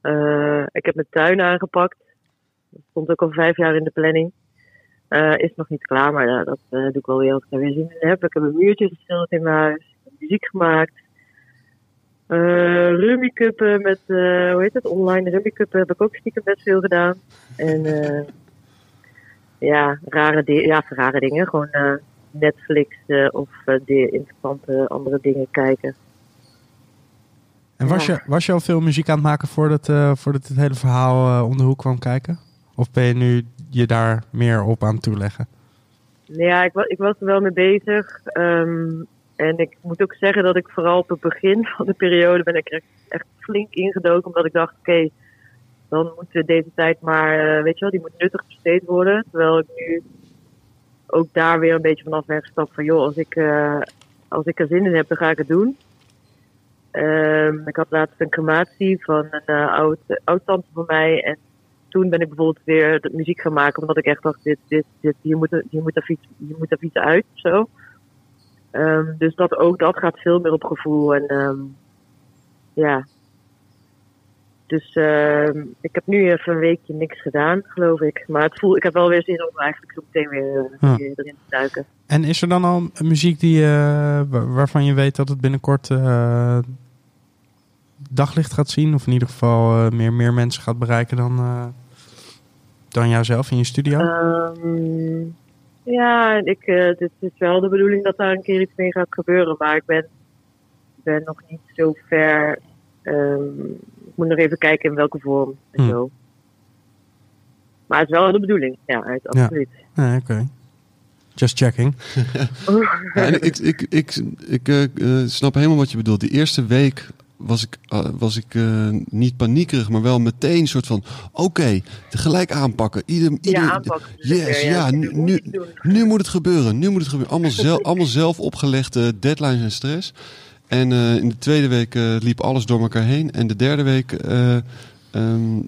Eh, ik heb mijn tuin aangepakt. Dat stond ook al vijf jaar in de planning. Eh, is nog niet klaar, maar dat eh, doe ik wel weer als ik er weer zin in heb. Ik heb een muurtje geschilderd in mijn huis. Muziek gemaakt. Eh rummy cuppen met, eh, hoe heet het, online rummy cuppen heb ik ook stiekem best veel gedaan. En eh, ja, rare, di- ja, rare dingen. Gewoon eh, Netflix eh, of eh, de interessante andere dingen kijken. En was, Ja. je, was je al veel muziek aan het maken voordat, eh, voordat het hele verhaal eh, om de hoek kwam kijken? Of ben je nu je daar meer op aan toeleggen? Ja, ik, wa- ik was er wel mee bezig. Ehm, en ik moet ook zeggen dat ik vooral op het begin van de periode ben ik echt flink ingedoken. Omdat ik dacht, oké, dan moet deze tijd maar, eh, weet je wel, die moet nuttig besteed worden. Terwijl ik nu ook daar weer een beetje vanaf ben gestapt van, joh, als ik, eh, als ik er zin in heb, dan ga ik het doen. Ehm, ik had laatst een crematie van een eh, oud, oud-tante van mij. En toen ben ik bijvoorbeeld weer muziek gaan maken, omdat ik echt dacht, dit, dit, dit, hier, moet, er- hier, moet er hier moet er iets uit zo. Ehm, dus dat ook, dat gaat veel meer op gevoel. En ehm, ja. Dus ehm, ik heb nu even een weekje niks gedaan, geloof ik. Maar het voel, ik heb wel weer zin om eigenlijk zo meteen weer, eh, Ja. weer erin te duiken. En is er dan al muziek die, eh, wa- waarvan je weet dat het binnenkort eh, daglicht gaat zien? Of in ieder geval meer, meer mensen gaat bereiken dan, dan jouzelf in je studio? Ja, ik, eh, het is wel de bedoeling dat daar een keer iets mee gaat gebeuren. Maar ik ben, ben nog niet zo ver. ehm, ik moet nog even kijken in welke vorm en Hm. zo. Maar het is wel de bedoeling. Ja, uit, Ja. absoluut. Nee, oké. Just checking. Ja, en ik, ik, ik, ik eh, eh, snap helemaal wat je bedoelt. Die eerste week was ik, eh, was ik eh, niet paniekerig, maar wel meteen een soort van... Oké, tegelijk aanpakken. Ieder, ieder, Ja, aanpakken. Yes, ja, nu, moet nu, moet het gebeuren. Nu moet het gebeuren. Allemaal, zelf, allemaal zelf opgelegde deadlines en stress. En eh, in de tweede week liep alles door elkaar heen. En de derde week eh, ehm,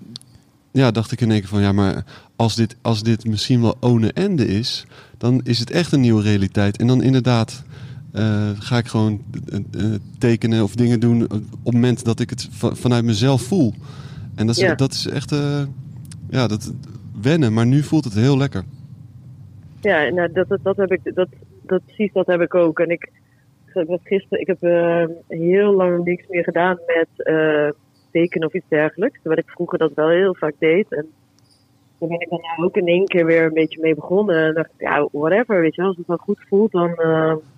ja, dacht ik in één keer van... Ja, maar als dit, als dit misschien wel one ende is... dan is het echt een nieuwe realiteit. En dan inderdaad eh, ga ik gewoon eh, eh, tekenen of dingen doen... op het moment dat ik het va- vanuit mezelf voel. En dat is, Ja. dat is echt... ja, dat wennen. Maar nu voelt het heel lekker. Ja, nou, dat, dat, dat heb ik, dat, dat, precies dat heb ik ook. En ik, ik was gisteren, ik heb heel lang niks meer gedaan met tekenen of iets dergelijks. Terwijl ik vroeger dat wel heel vaak deed. En daar ben ik dan ook in één keer weer een beetje mee begonnen. En dacht ik, ja, whatever, weet je wel. Als het dan goed voelt, dan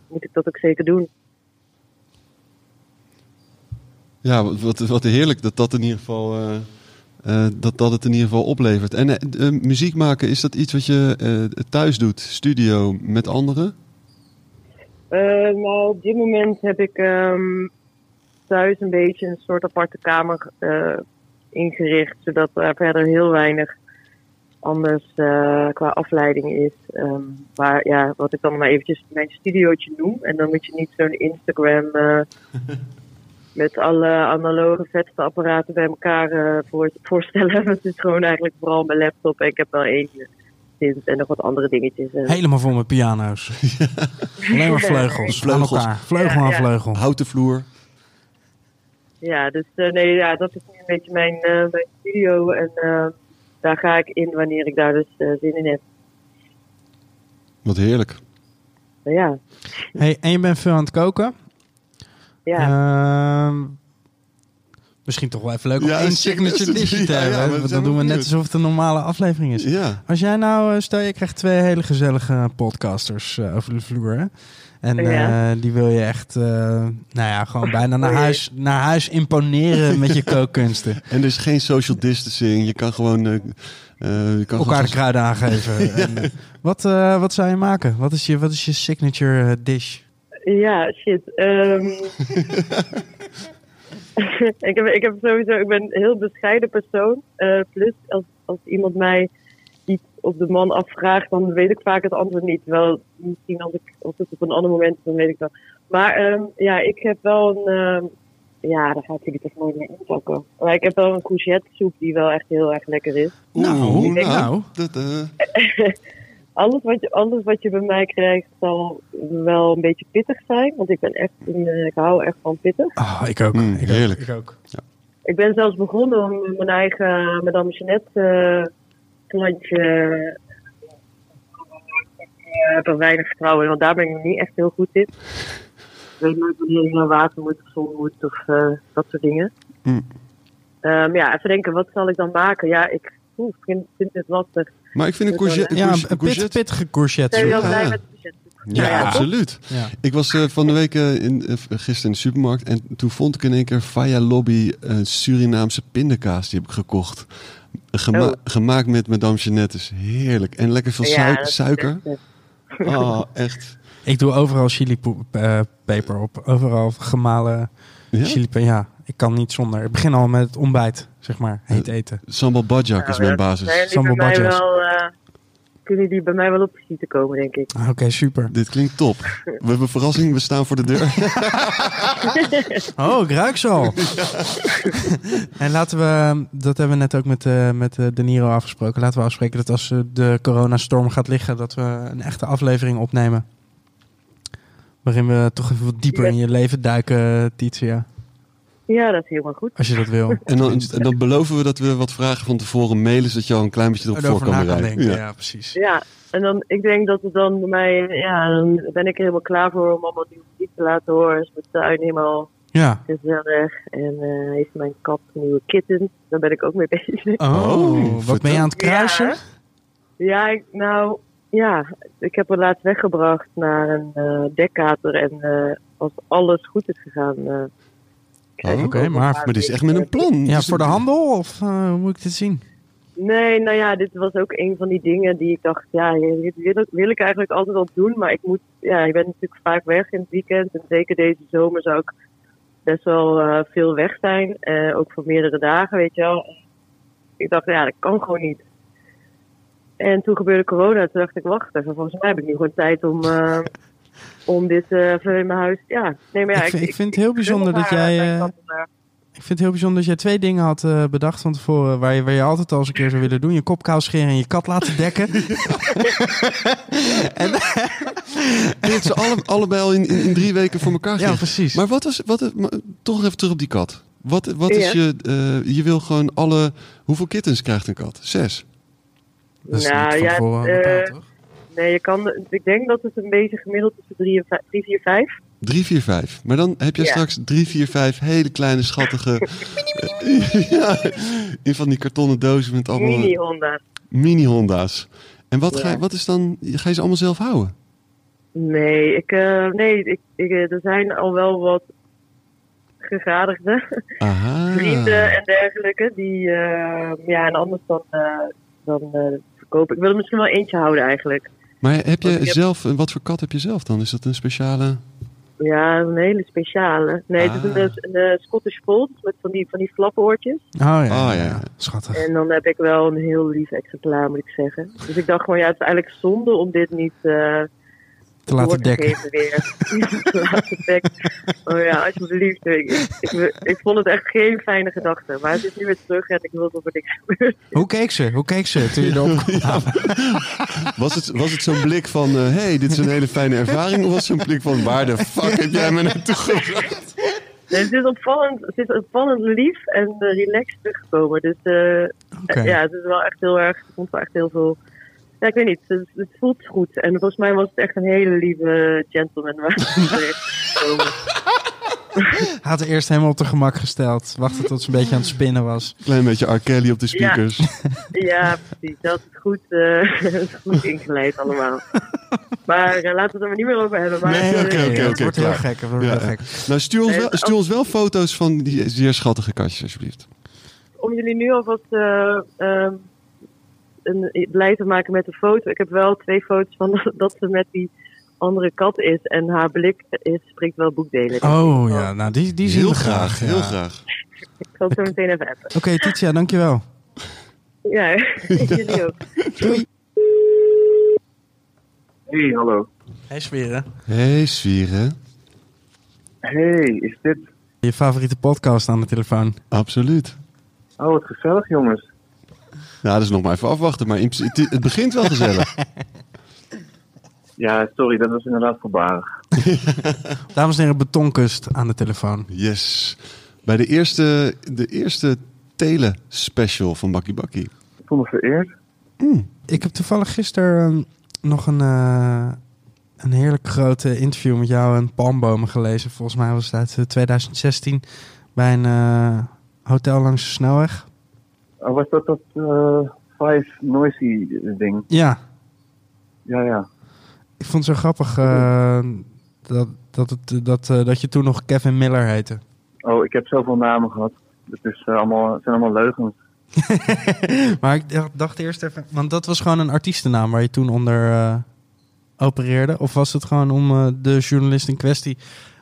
moet ik dat ook zeker doen. Ja, wat, wat, heerlijk dat dat in ieder geval. eh, eh, dat, dat het in ieder geval oplevert. En eh, muziek maken, is dat iets wat je thuis doet? Studio met anderen? Nou, op dit moment heb ik ehm, thuis een beetje een soort aparte kamer ingericht, zodat er verder heel weinig anders eh, qua afleiding is. Ehm, waar, ja, wat ik dan maar eventjes mijn studiootje noem. En dan moet je niet zo'n Instagram eh, met alle analoge vetste apparaten bij elkaar eh, voor, voorstellen. Het is gewoon eigenlijk vooral mijn laptop. En ik heb wel eentje sinds en nog wat andere dingetjes. Helemaal vol met piano's. Alleen maar vleugels. Vleugels. Aan elkaar. Vleugel Ja, aan ja. vleugel. Houten vloer? Ja, dus eh, nee, ja, dat is nu een beetje mijn, eh, mijn studio. En eh, daar ga ik in wanneer ik daar dus eh, zin in heb. Wat heerlijk. Ja, Hey, en je bent veel aan het koken. ja. Ehm, misschien toch wel even leuk om Ja, één signature dishje te ja, hebben. want dan doen we net alsof het een normale aflevering is. Ja. Als jij nou, eh, stel je krijgt twee hele gezellige podcasters eh, over de vloer. Hè? En Ja. eh, die wil je echt, eh, nou ja, gewoon bijna naar huis, naar huis imponeren met je kookkunsten. En er is geen social distancing. Je kan gewoon. eh, je kan Elkaar de kruiden aangeven. En, wat, wat zou je maken? Wat is je, wat is je signature dish? Ja, shit. ehm. ik, heb, ik heb sowieso, ik ben een heel bescheiden persoon. Plus, als, als iemand mij op de man afvraagt, dan weet ik vaak het antwoord niet. Wel, misschien als, ik, als het op een ander moment dan weet ik wel. Maar ehm, ja, ik heb wel een. ehm, ja, daar gaat jullie toch nooit meer inpakken. Maar ik heb wel een courgette soep die wel echt heel erg lekker is. Nou, Oeh, nou. dat, eh, Alles wat, je, alles wat je bij mij krijgt zal wel een beetje pittig zijn. Want ik ben echt een, eh, ik hou echt van pittig. Oh, ik ook. Mm, ik heerlijk. Ook, ik ook. Ik ben zelfs begonnen om mijn eigen Madame Jeannette eh plantje. eh, Ik heb er weinig vertrouwen in, want daar ben ik nog niet echt heel goed in. Ik weet nooit wanneer je naar water moet of zon moet of eh, dat soort dingen. Mm. Ehm, ja, even denken, wat zal ik dan maken? Ja, ik ik vind, vind het lastig. maar ik vind een courgette. Ja, een pit, pittige courgette. Ben je wel Ja. blij met de budget? Ja, Ja, ja, absoluut. Ja. Ik was eh, van de week eh, in, eh, gisteren in de supermarkt en toen vond ik in één keer Faya Lobby een Surinaamse pindakaas. Die heb ik gekocht. Gema- Oh. Gemaakt met Madame Jeannette's. Heerlijk. En lekker veel suik- is suiker. Oh, echt. Ik doe overal chilipeper op. Overal gemalen Ja? chilipeper. Ja, ik kan niet zonder. Ik begin al met het ontbijt, zeg maar. Heet eten. Sambal bajak is Nou, mijn zijn basis. Sambal wel, eh, kunnen die bij mij wel op visite komen, denk ik. Ah, Oké, super. Dit klinkt top. We hebben een verrassing. We staan voor de deur. Oh, ik ruik ze al. en laten we, dat hebben we net ook met, eh, met eh, De Niro afgesproken. Laten we afspreken dat als eh, de coronastorm gaat liggen, dat we een echte aflevering opnemen. Waarin we toch even wat dieper in je leven duiken, Titia. Ja, dat is helemaal goed. Als je dat wil. En dan, en dan beloven we dat we wat vragen van tevoren mailen, zodat je al een klein beetje erop voor kan bereiden. denken. Ja. Ja, precies. Ja, en dan, ik denk dat het dan bij mij, ja, dan ben ik er helemaal klaar voor om allemaal nieuwe muziek te laten horen. Is mijn tuin helemaal Ja. gezellig. En eh heeft mijn kat nieuwe kittens. Daar ben ik ook mee bezig. Oh, Oh, wat vertel. ben je aan het kruisen? Ja. Ja, ik, nou, ja, ik heb haar laatst weggebracht naar een eh dekkater. En eh, als alles goed is gegaan. eh, Oh, oké, maar- Maar dit is echt met een plan. Ja, voor de het- handel of eh, hoe moet ik dit zien? Nee, nou ja, dit was ook een van die dingen die ik dacht, ja, dit wil, wil ik eigenlijk altijd al doen. Maar ik moet, ja, ik ben natuurlijk vaak weg in het weekend. En zeker deze zomer zou ik best wel eh, veel weg zijn. eh, ook voor meerdere dagen, weet je wel. Ik dacht, ja, dat kan gewoon niet. En toen gebeurde corona. Toen dacht ik, wacht even, volgens mij heb ik nu gewoon tijd om, eh, om dit eh, even in mijn huis. Ja, nee, maar ja, Ik vind- ik vind het heel bijzonder dat gun jij, eh. Ik vind het heel bijzonder dat jij twee dingen had eh, bedacht van tevoren. Waar je, waar je altijd al eens een keer zou willen doen. Je kopkou scheren en je kat laten dekken. en, En het ze alle, allebei al in, in, in drie weken voor elkaar ja, gekregen. precies. Maar wat was, wat, maar toch even terug op die kat. Wat, wat is Ja. je, eh, je wil gewoon alle, hoeveel kittens krijgt een kat? Zes. dat is Nou, niet van ja, eh, bepaald, toch? Nee, je kan, ik denk dat het een beetje gemiddeld tussen 3 en 5, 3, 4, 5. Drie, vier, vijf. Maar dan heb je Ja. straks drie, vier, vijf hele kleine, schattige... ja, in van die kartonnen dozen met allemaal Mini Honda. mini-Honda's. En wat, ga, wat is dan... Ga je ze allemaal zelf houden? Nee, ik, eh, nee ik, ik, eh, er zijn al wel wat gegadigde Aha. vrienden en dergelijke. Die, eh, ja, en anders dan, eh, dan eh, verkopen. Ik wil er misschien wel eentje houden eigenlijk. Maar heb je heb- zelf... Wat voor kat heb je zelf dan? Is dat een speciale... Ja, een hele speciale. Nee, het is Ah. een, een, eh, Scottish Fold met van die, van die flappenoortjes. Oh ja, Oh, ja, ja. schattig. En dan heb ik wel een heel lief exemplaar, moet ik zeggen. Dus ik dacht gewoon, ja, het is eigenlijk zonde om dit niet eh Te laten dekken. weer. te laten dekken. Oh ja, alsjeblieft. Ik, ik, ik vond het echt geen fijne gedachte. Maar het is nu weer terug en ik wil dat er niks gebeurt. Hoe keek ze? Hoe keek ze toen je erop kwam? Was het, was het zo'n blik van... eh, hey, dit is een hele fijne ervaring? Of was het zo'n blik van... Waar de fuck heb jij me naartoe gebracht? Nee, het is opvallend, het is opvallend lief en eh, relaxed teruggekomen. Dus eh, ja, het is wel echt heel erg, ik vond wel echt heel veel... Ja, ik weet niet, het, het voelt goed. En volgens mij was het echt een hele lieve gentleman waar. Had er eerst helemaal op de gemak gesteld. Wachten tot ze een beetje aan het spinnen was. Klein beetje R. Kelly op de speakers. Ja, precies. Dat is het goed, eh, is goed ingeleid allemaal. Maar eh, laten we het er maar niet meer over hebben. Maar, Nee, eh, oké, oké, Het oké, wordt heel gek. Het wordt Ja, heel ja. gek. Nou, stuur ons, wel, het- stuur ons wel foto's van die zeer schattige katjes, alsjeblieft. Om jullie nu alvast eh, ehm, een, blij te maken met de foto. Ik heb wel twee foto's van dat, ze met die andere kat is. En haar blik is, spreekt wel boekdelen. Oh ja, nou die, die zien heel we graag, graag. ja. heel graag. Ik zal het zo meteen even appen. Oké, Titia, dankjewel. Ja, jullie ook. Doei. Hey, hallo. Hey Sferen. Hey, Svieren. Hey, is dit... Je favoriete podcast aan de telefoon. Absoluut. Oh, wat gezellig, jongens. Nou, dat is nog maar even afwachten, maar in principe- het, het begint wel gezellig. Ja, sorry, dat was inderdaad voorbarig. Dames en heren, betonkust aan de telefoon. Yes. Bij de eerste, de eerste tele-special van Bakkie Bakkie. Ik voel me vereerd. Ik heb toevallig gisteren um, nog een, eh, een heerlijk grote interview met jou en Palmbomen gelezen. Volgens mij was het uit eh, 2016 bij een eh, hotel langs de snelweg. Oh, was dat dat eh Five Noisy ding? Ja, Ja, ja. ik vond het zo grappig eh, dat, dat, het, dat, eh, dat je toen nog Kevin Miller heette. Oh, ik heb zoveel namen gehad. Het, is, allemaal, het zijn allemaal leugens. maar ik dacht, dacht eerst even, want dat was gewoon een artiestennaam waar je toen onder opereerde. Of was het gewoon om de journalist in kwestie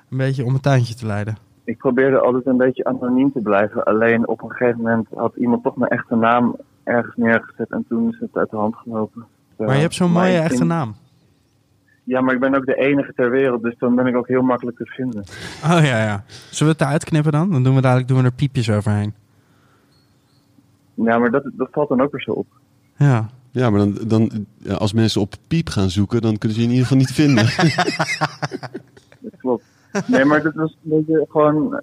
een beetje om een tuintje te leiden? Ik probeerde altijd een beetje anoniem te blijven. Alleen op een gegeven moment had iemand toch mijn echte naam ergens neergezet. En toen is het uit de hand gelopen. Maar je hebt zo'n mooie echte vind- naam. Ja, maar ik ben ook de enige ter wereld. Dus dan ben ik ook heel makkelijk te vinden. Oh ja, ja. Zullen we het eruit knippen dan? Dan doen we dadelijk doen we er piepjes overheen. Ja, maar dat, dat valt dan ook weer zo op. Ja. Ja, maar dan, dan, ja, als mensen op piep gaan zoeken, dan kunnen ze je in ieder geval niet vinden. Dat klopt. Nee, maar dat was een beetje gewoon...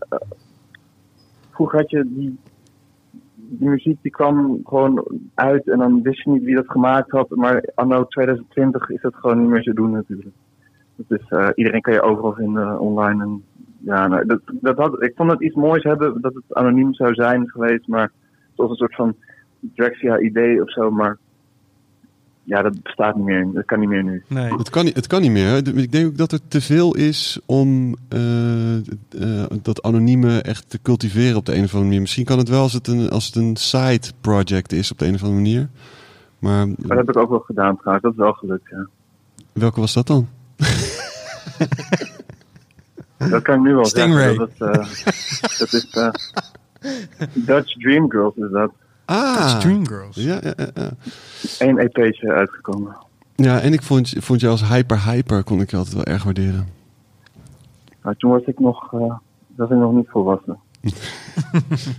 vroeger had je die, die muziek die kwam gewoon uit en dan wist je niet wie dat gemaakt had. Maar anno 2020 is dat gewoon niet meer te doen natuurlijk. Eh, iedereen kan je overal vinden online. En, ja, nou, dat, dat had, ik vond het iets moois hebben dat het anoniem zou zijn geweest. Maar het was een soort van Drexia idee of zo. Maar Ja, dat bestaat niet meer. Dat kan niet meer nu. Nee. Het kan, niet- het kan niet meer. hè. Ik denk ook dat er te veel is om eh, eh, dat anonieme echt te cultiveren op de een of andere manier. Misschien kan het wel als het een, als het een side project is op de een of andere manier. Maar Maar dat heb ik ook wel gedaan trouwens. Dat is wel gelukt, ja. welke was dat dan? Dat kan ik nu wel Stingray. zeggen. Dat, is, eh, dat is eh, Dutch Dream Girls is dat. Ah, Dreamgirls. ja, ja, ja, ja. Eén EP'tje uitgekomen. ja, en ik vond, vond je als hyper hyper kon ik je altijd wel erg waarderen. Maar toen was ik nog, eh, was ik nog niet volwassen.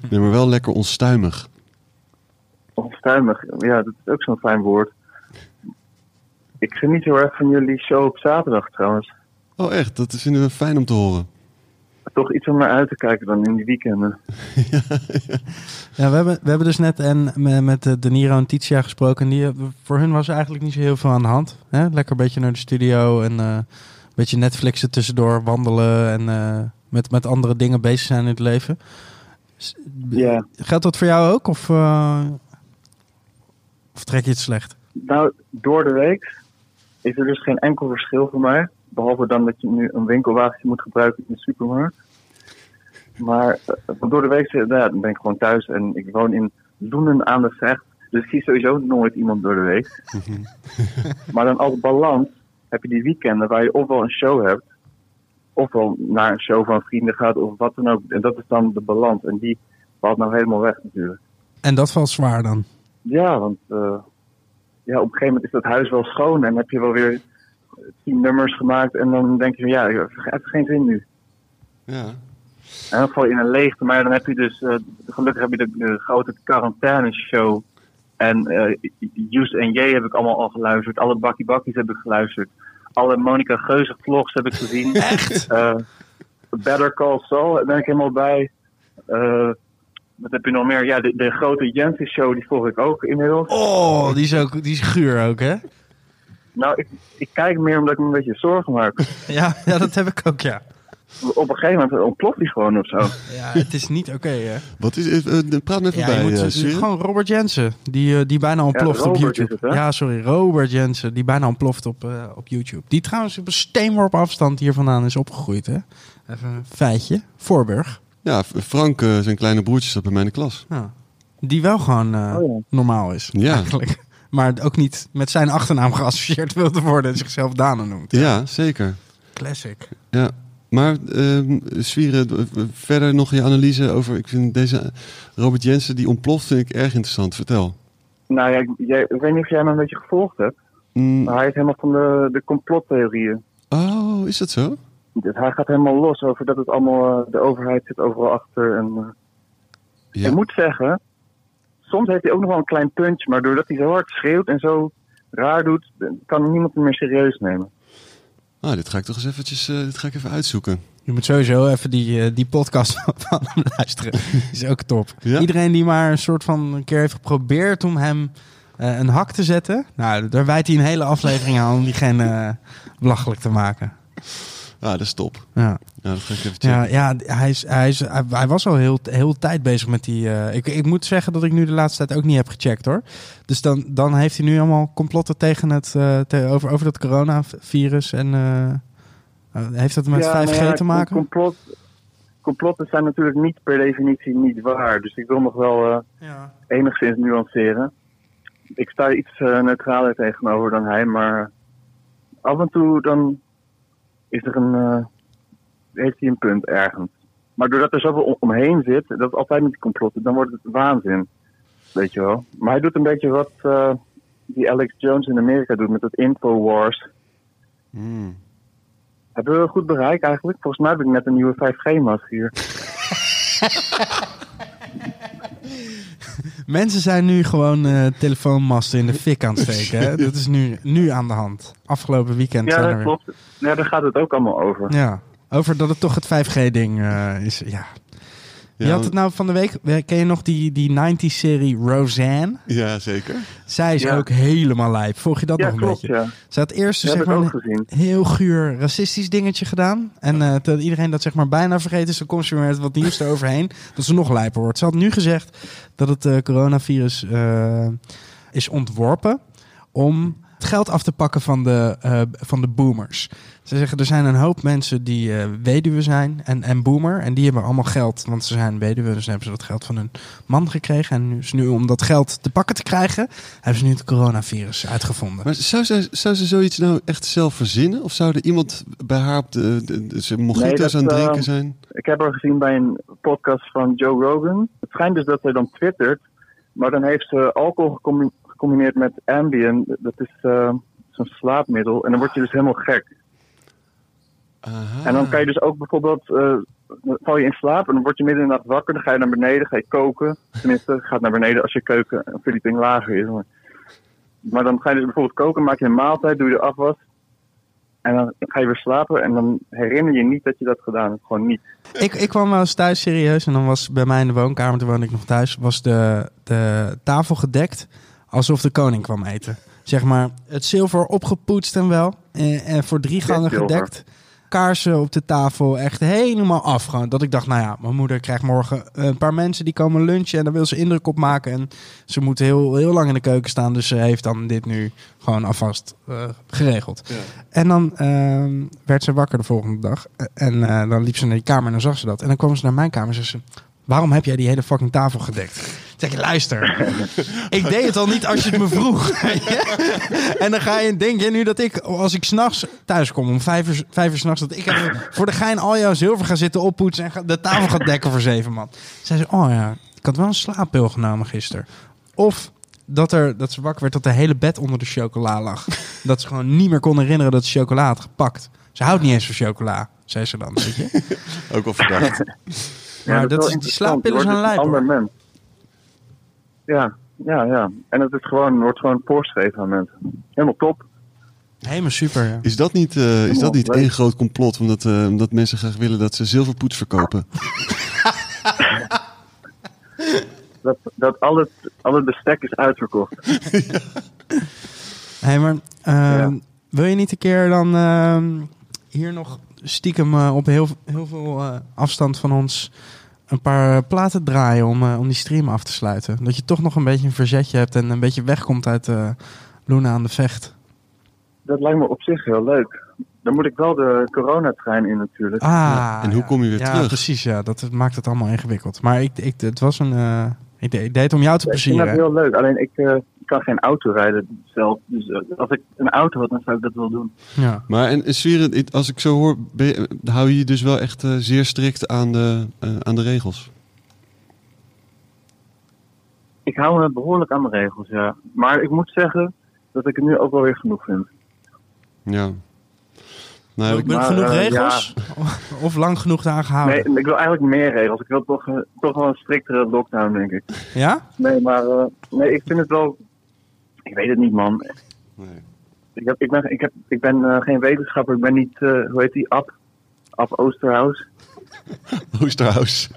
Nee, maar wel lekker onstuimig. Onstuimig, ja, dat is ook zo'n fijn woord. Ik geniet heel erg van jullie show op zaterdag trouwens. Oh echt, dat vinden we fijn om te horen. Toch iets om naar uit te kijken dan in die weekenden. Ja, we hebben, we hebben dus net en me- met eh, De Niro en Titia gesproken. En die, eh, voor hun was er eigenlijk niet zo heel veel aan de hand. Hè? Lekker een beetje naar de studio en eh, een beetje Netflixen tussendoor, wandelen en met, met andere dingen bezig zijn in het leven. Ja. Geldt dat voor jou ook? Of, of trek je het slecht? Nou, door de week is er dus geen enkel verschil voor mij. Behalve dan dat je nu een winkelwagentje moet gebruiken in de supermarkt. Maar eh, door de week ja, dan ben ik gewoon thuis en ik woon in Loenen aan de Vecht. Dus ik zie sowieso nooit iemand door de week. maar dan als balans heb je die weekenden waar je ofwel een show hebt, ofwel naar een show van vrienden gaat of wat dan ook. En dat is dan de balans. En die valt nou helemaal weg natuurlijk. En dat valt zwaar dan. Ja, want eh, ja, op een gegeven moment is dat huis wel schoon en heb je wel weer tien nummers gemaakt en dan denk je van ja, ik heb geen zin nu. Ja. En dan val je in een leegte, maar dan heb je dus, eh, gelukkig heb je de, de grote quarantaine show en eh Use en J heb ik allemaal al geluisterd, alle Bakkie Bakkies heb ik geluisterd, alle Monica Geuze vlogs heb ik gezien. Echt? Better Call Saul, daar ben ik helemaal bij. Eh, wat heb je nog meer? Ja, de, de grote Jensen show, die volg ik ook inmiddels. Oh, die is, ook, die is guur ook, hè? Nou, ik, ik kijk meer omdat ik me een beetje zorgen maak. Ja, ja dat heb ik ook, ja. Op een gegeven moment ontploft die gewoon of zo. Ja, het is niet oké, hè? Wat is, eh, eh, praat me even Ja, bij, je moet eh, eh, gewoon Robert Jensen, die, eh, die bijna ontploft op Robert YouTube. is het, hè? ja, sorry, Robert Jensen, die bijna ontploft op, eh, op YouTube. Die trouwens op een steenworp afstand hier vandaan is opgegroeid, hè? Even een feitje. Voorburg. Ja, Frank, eh, zijn kleine broertje, zat bij mij in de klas. Ja. Die wel gewoon eh, Oh ja. normaal is, Ja. eigenlijk. Maar ook niet met zijn achternaam geassocieerd wilde worden en zichzelf Dana noemt. Ja, zeker. Classic. Ja. Maar, ehm Svieren, d- verder nog je analyse over... Ik vind deze Robert Jensen, die ontploft, vind ik erg interessant. Vertel. Nou ja, ik, jij, ik weet niet of jij hem een beetje gevolgd hebt. Mm, Maar hij is helemaal van de, de complottheorieën. oh, is dat zo? Dus hij gaat helemaal los over dat het allemaal, eh, de overheid zit overal achter. En, eh, Ja. Ik moet zeggen, soms heeft hij ook nog wel een klein puntje. Maar doordat hij zo hard schreeuwt en zo raar doet, kan niemand hem meer serieus nemen. Ah, dit ga ik toch eens eventjes, eh, dit ga ik even uitzoeken. Je moet sowieso even die, eh, die podcast van hem luisteren. Die is ook top. Ja? Iedereen die maar een soort van een keer heeft geprobeerd om hem eh, een hak te zetten. Nou, daar wijt hij een hele aflevering aan om diegene belachelijk te maken. Ah, dat is top. Ja, Ja, dat ga ik even checken. ja, ja hij, is, hij, is, hij, hij was al heel, heel tijd bezig met die... eh, ik, ik moet zeggen dat ik nu de laatste tijd ook niet heb gecheckt hoor. Dus dan, dan heeft hij nu allemaal complotten tegen het, eh, te- over, over dat coronavirus. En eh, heeft dat met Ja, 5G nou ja, te maken? Complot, complotten zijn natuurlijk niet per definitie niet waar. Dus ik wil nog wel eh, Ja. enigszins nuanceren. Ik sta iets eh, neutraler tegenover dan hij, maar af en toe dan is er een, eh, heeft hij een punt ergens. Maar doordat er zoveel om- omheen zit, dat is altijd met die complotten, dan wordt het waanzin. Weet je wel. Maar hij doet een beetje wat eh, die Alex Jones in Amerika doet met het Infowars. Mm. Hebben we goed bereik eigenlijk? Volgens mij heb ik net een nieuwe 5G-mast hier. Mensen zijn nu gewoon eh, telefoonmasten in de fik aan het steken. Hè? Dat is nu, nu aan de hand. Afgelopen weekend Ja, zijn er dat klopt. Ja, daar gaat het ook allemaal over. Ja, over dat het toch het 5G-ding eh, is. Ja. Je Ja, had het nou van de week. Ken je nog die, die 90s-serie Roseanne? ja, zeker. Zij is Ja. ook helemaal lijp. Volg je dat Ja, nog een beetje? ja. Ze had eerst zeg maar een heel guur racistisch dingetje gedaan. En eh dat iedereen dat zeg maar bijna vergeten is, dan komt ze weer met wat nieuws eroverheen. Dat ze nog lijper wordt. Ze had nu gezegd dat het eh, coronavirus eh, is ontworpen om het geld af te pakken van de, eh, van de boomers. Ze zeggen er zijn een hoop mensen die eh, weduwe zijn en, en boomer. En die hebben allemaal geld, want ze zijn weduwe. Dus hebben ze dat geld van hun man gekregen. En nu, dus nu om dat geld te pakken te krijgen, hebben ze nu het coronavirus uitgevonden. Maar zou ze, zou ze zoiets nou echt zelf verzinnen? Of zou er iemand bij haar op de, de, de ze mojitos aan het drinken zijn? Ik heb haar gezien bij een podcast van Joe Rogan. Het schijnt dus dat hij dan twittert, maar dan heeft ze alcohol gecombineerd met Ambien. Dat is eh, zo'n slaapmiddel. En dan word je dus helemaal gek. Aha. En dan kan je dus ook bijvoorbeeld, eh, dan val je in slaap en dan word je midden in de nacht wakker. Dan ga je naar beneden, ga je koken. Tenminste, gaat naar beneden als je keuken een verdieping lager is. Maar, maar dan ga je dus bijvoorbeeld koken, maak je een maaltijd, doe je de afwas. En dan ga je weer slapen en dan herinner je niet dat je dat gedaan hebt. Gewoon niet. Ik, ik kwam wel eens thuis serieus en dan was bij mij in de woonkamer, toen woonde ik nog thuis, was de, de tafel gedekt alsof de koning kwam eten. Zeg maar, het zilver opgepoetst en wel. En, en voor drie gangen gedekt. Kaarsen op de tafel, echt helemaal af. Gewoon. Dat ik dacht, nou ja, mijn moeder krijgt morgen een paar mensen die komen lunchen en daar wil ze indruk op maken. En ze moet heel, heel lang in de keuken staan, dus ze heeft dan dit nu gewoon alvast eh, geregeld. En dan ehm, werd ze wakker de volgende dag. En eh, dan liep ze naar die kamer en dan zag ze dat. En dan kwam ze naar mijn kamer en zei ze... Waarom heb jij die hele fucking tafel gedekt? Zeg luister. ik deed het al niet als je het me vroeg. en dan ga je denken nu dat ik, als ik s'nachts thuis kom om vijf uur, vijf uur s'nachts... dat ik even voor de gein al jouw zilver ga zitten oppoetsen... en ga- de tafel ga dekken voor zeven man. Zei ze, oh ja, ik had wel een slaappil genomen gisteren. Of dat, er, dat ze wakker werd dat de hele bed onder de chocola lag. dat ze gewoon niet meer kon herinneren dat ze chocola had gepakt. Ze houdt niet eens van chocola, zei ze dan. Weet je? Ook wel verdacht. Maar dat wel is, die slaappillen Je zijn lijp. ander mens. Ja, ja, ja. En het is gewoon, wordt gewoon voorgeschreven aan mensen. Helemaal top. Helemaal super, ja. Is dat niet, eh, is dat niet leuk. één groot complot? Omdat, eh, omdat mensen graag willen dat ze zilverpoets verkopen? Dat, dat al, het, al het bestek is uitverkocht. Hé, maar eh, Ja. wil je niet een keer dan eh, hier nog stiekem eh, op heel, heel veel afstand van ons een paar platen draaien om, eh, om die stream af te sluiten? Dat je toch nog een beetje een verzetje hebt en een beetje wegkomt uit eh Luna aan de Vecht. Dat lijkt me op zich heel leuk. Dan moet ik wel de coronatrein in natuurlijk. Ah, En hoe kom je weer ja, terug? precies, ja. Dat maakt het allemaal ingewikkeld. Maar ik, ik, het was een... eh, ik, deed- ik deed het om jou te ik vind dat plezieren. heel leuk. Alleen ik eh, kan geen auto rijden zelf. Dus eh, als ik een auto had, dan zou ik dat wel doen. Ja. Maar en, en Sferen, ik- als ik zo hoor, je- hou je je dus wel echt eh, zeer strikt aan de, eh, aan de regels? Ik hou me behoorlijk aan de regels, ja. Maar ik moet zeggen dat ik het nu ook wel weer genoeg vind. Ja. Nou, ik ben maar, genoeg eh, regels? Of lang genoeg aan gehouden? Nee, ik wil eigenlijk meer regels. Ik wil toch, eh, toch wel een striktere lockdown, denk ik. Ja? Nee, maar eh, nee, ik vind het wel... Ik weet het niet, man. nee. Ik, heb, ik ben, ik heb, ik ben eh, geen wetenschapper. Ik ben niet, eh, hoe heet die, Ab? Ab Oosterhuis? Oosterhuis.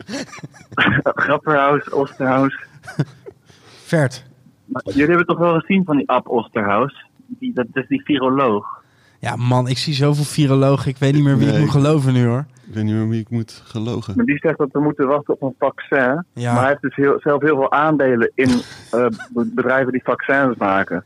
Grapperhaus, Oosterhuis. Vert. Maar jullie hebben toch wel gezien van die Ab Oosterhuis? Die, dat is die viroloog. Ja, man, ik zie zoveel virologen. Ik weet niet meer wie ik moet geloven nu, hoor. Ik weet niet meer wie ik moet gelogen. Maar die zegt dat we moeten wachten op een vaccin. Ja. Maar hij heeft dus heel, zelf heel veel aandelen in eh, be- bedrijven die vaccins maken.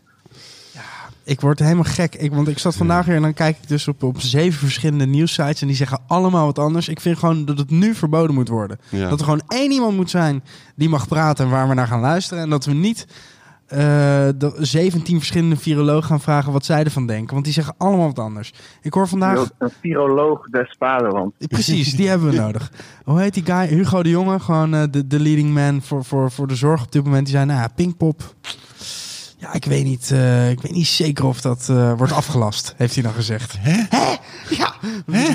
Ik word helemaal gek. Ik, want ik zat vandaag weer en dan kijk ik dus op, op zeven verschillende nieuwsites. En die zeggen allemaal wat anders. Ik vind gewoon dat het nu verboden moet worden. Ja. Dat er gewoon één iemand moet zijn die mag praten en waar we naar gaan luisteren. En dat we niet de 17 verschillende virologen gaan vragen wat zij ervan denken. Want die zeggen allemaal wat anders. Ik hoor vandaag... Een viroloog des vaderlands. Precies, die hebben we nodig. Hoe heet die guy? Hugo de Jonge, gewoon eh, de, de leading man voor, voor, voor de zorg op dit moment. Die zei, nou ja, Pinkpop. Ja, ik weet niet, eh, ik weet niet zeker of dat eh, wordt afgelast, heeft hij dan gezegd. Hè? Ja,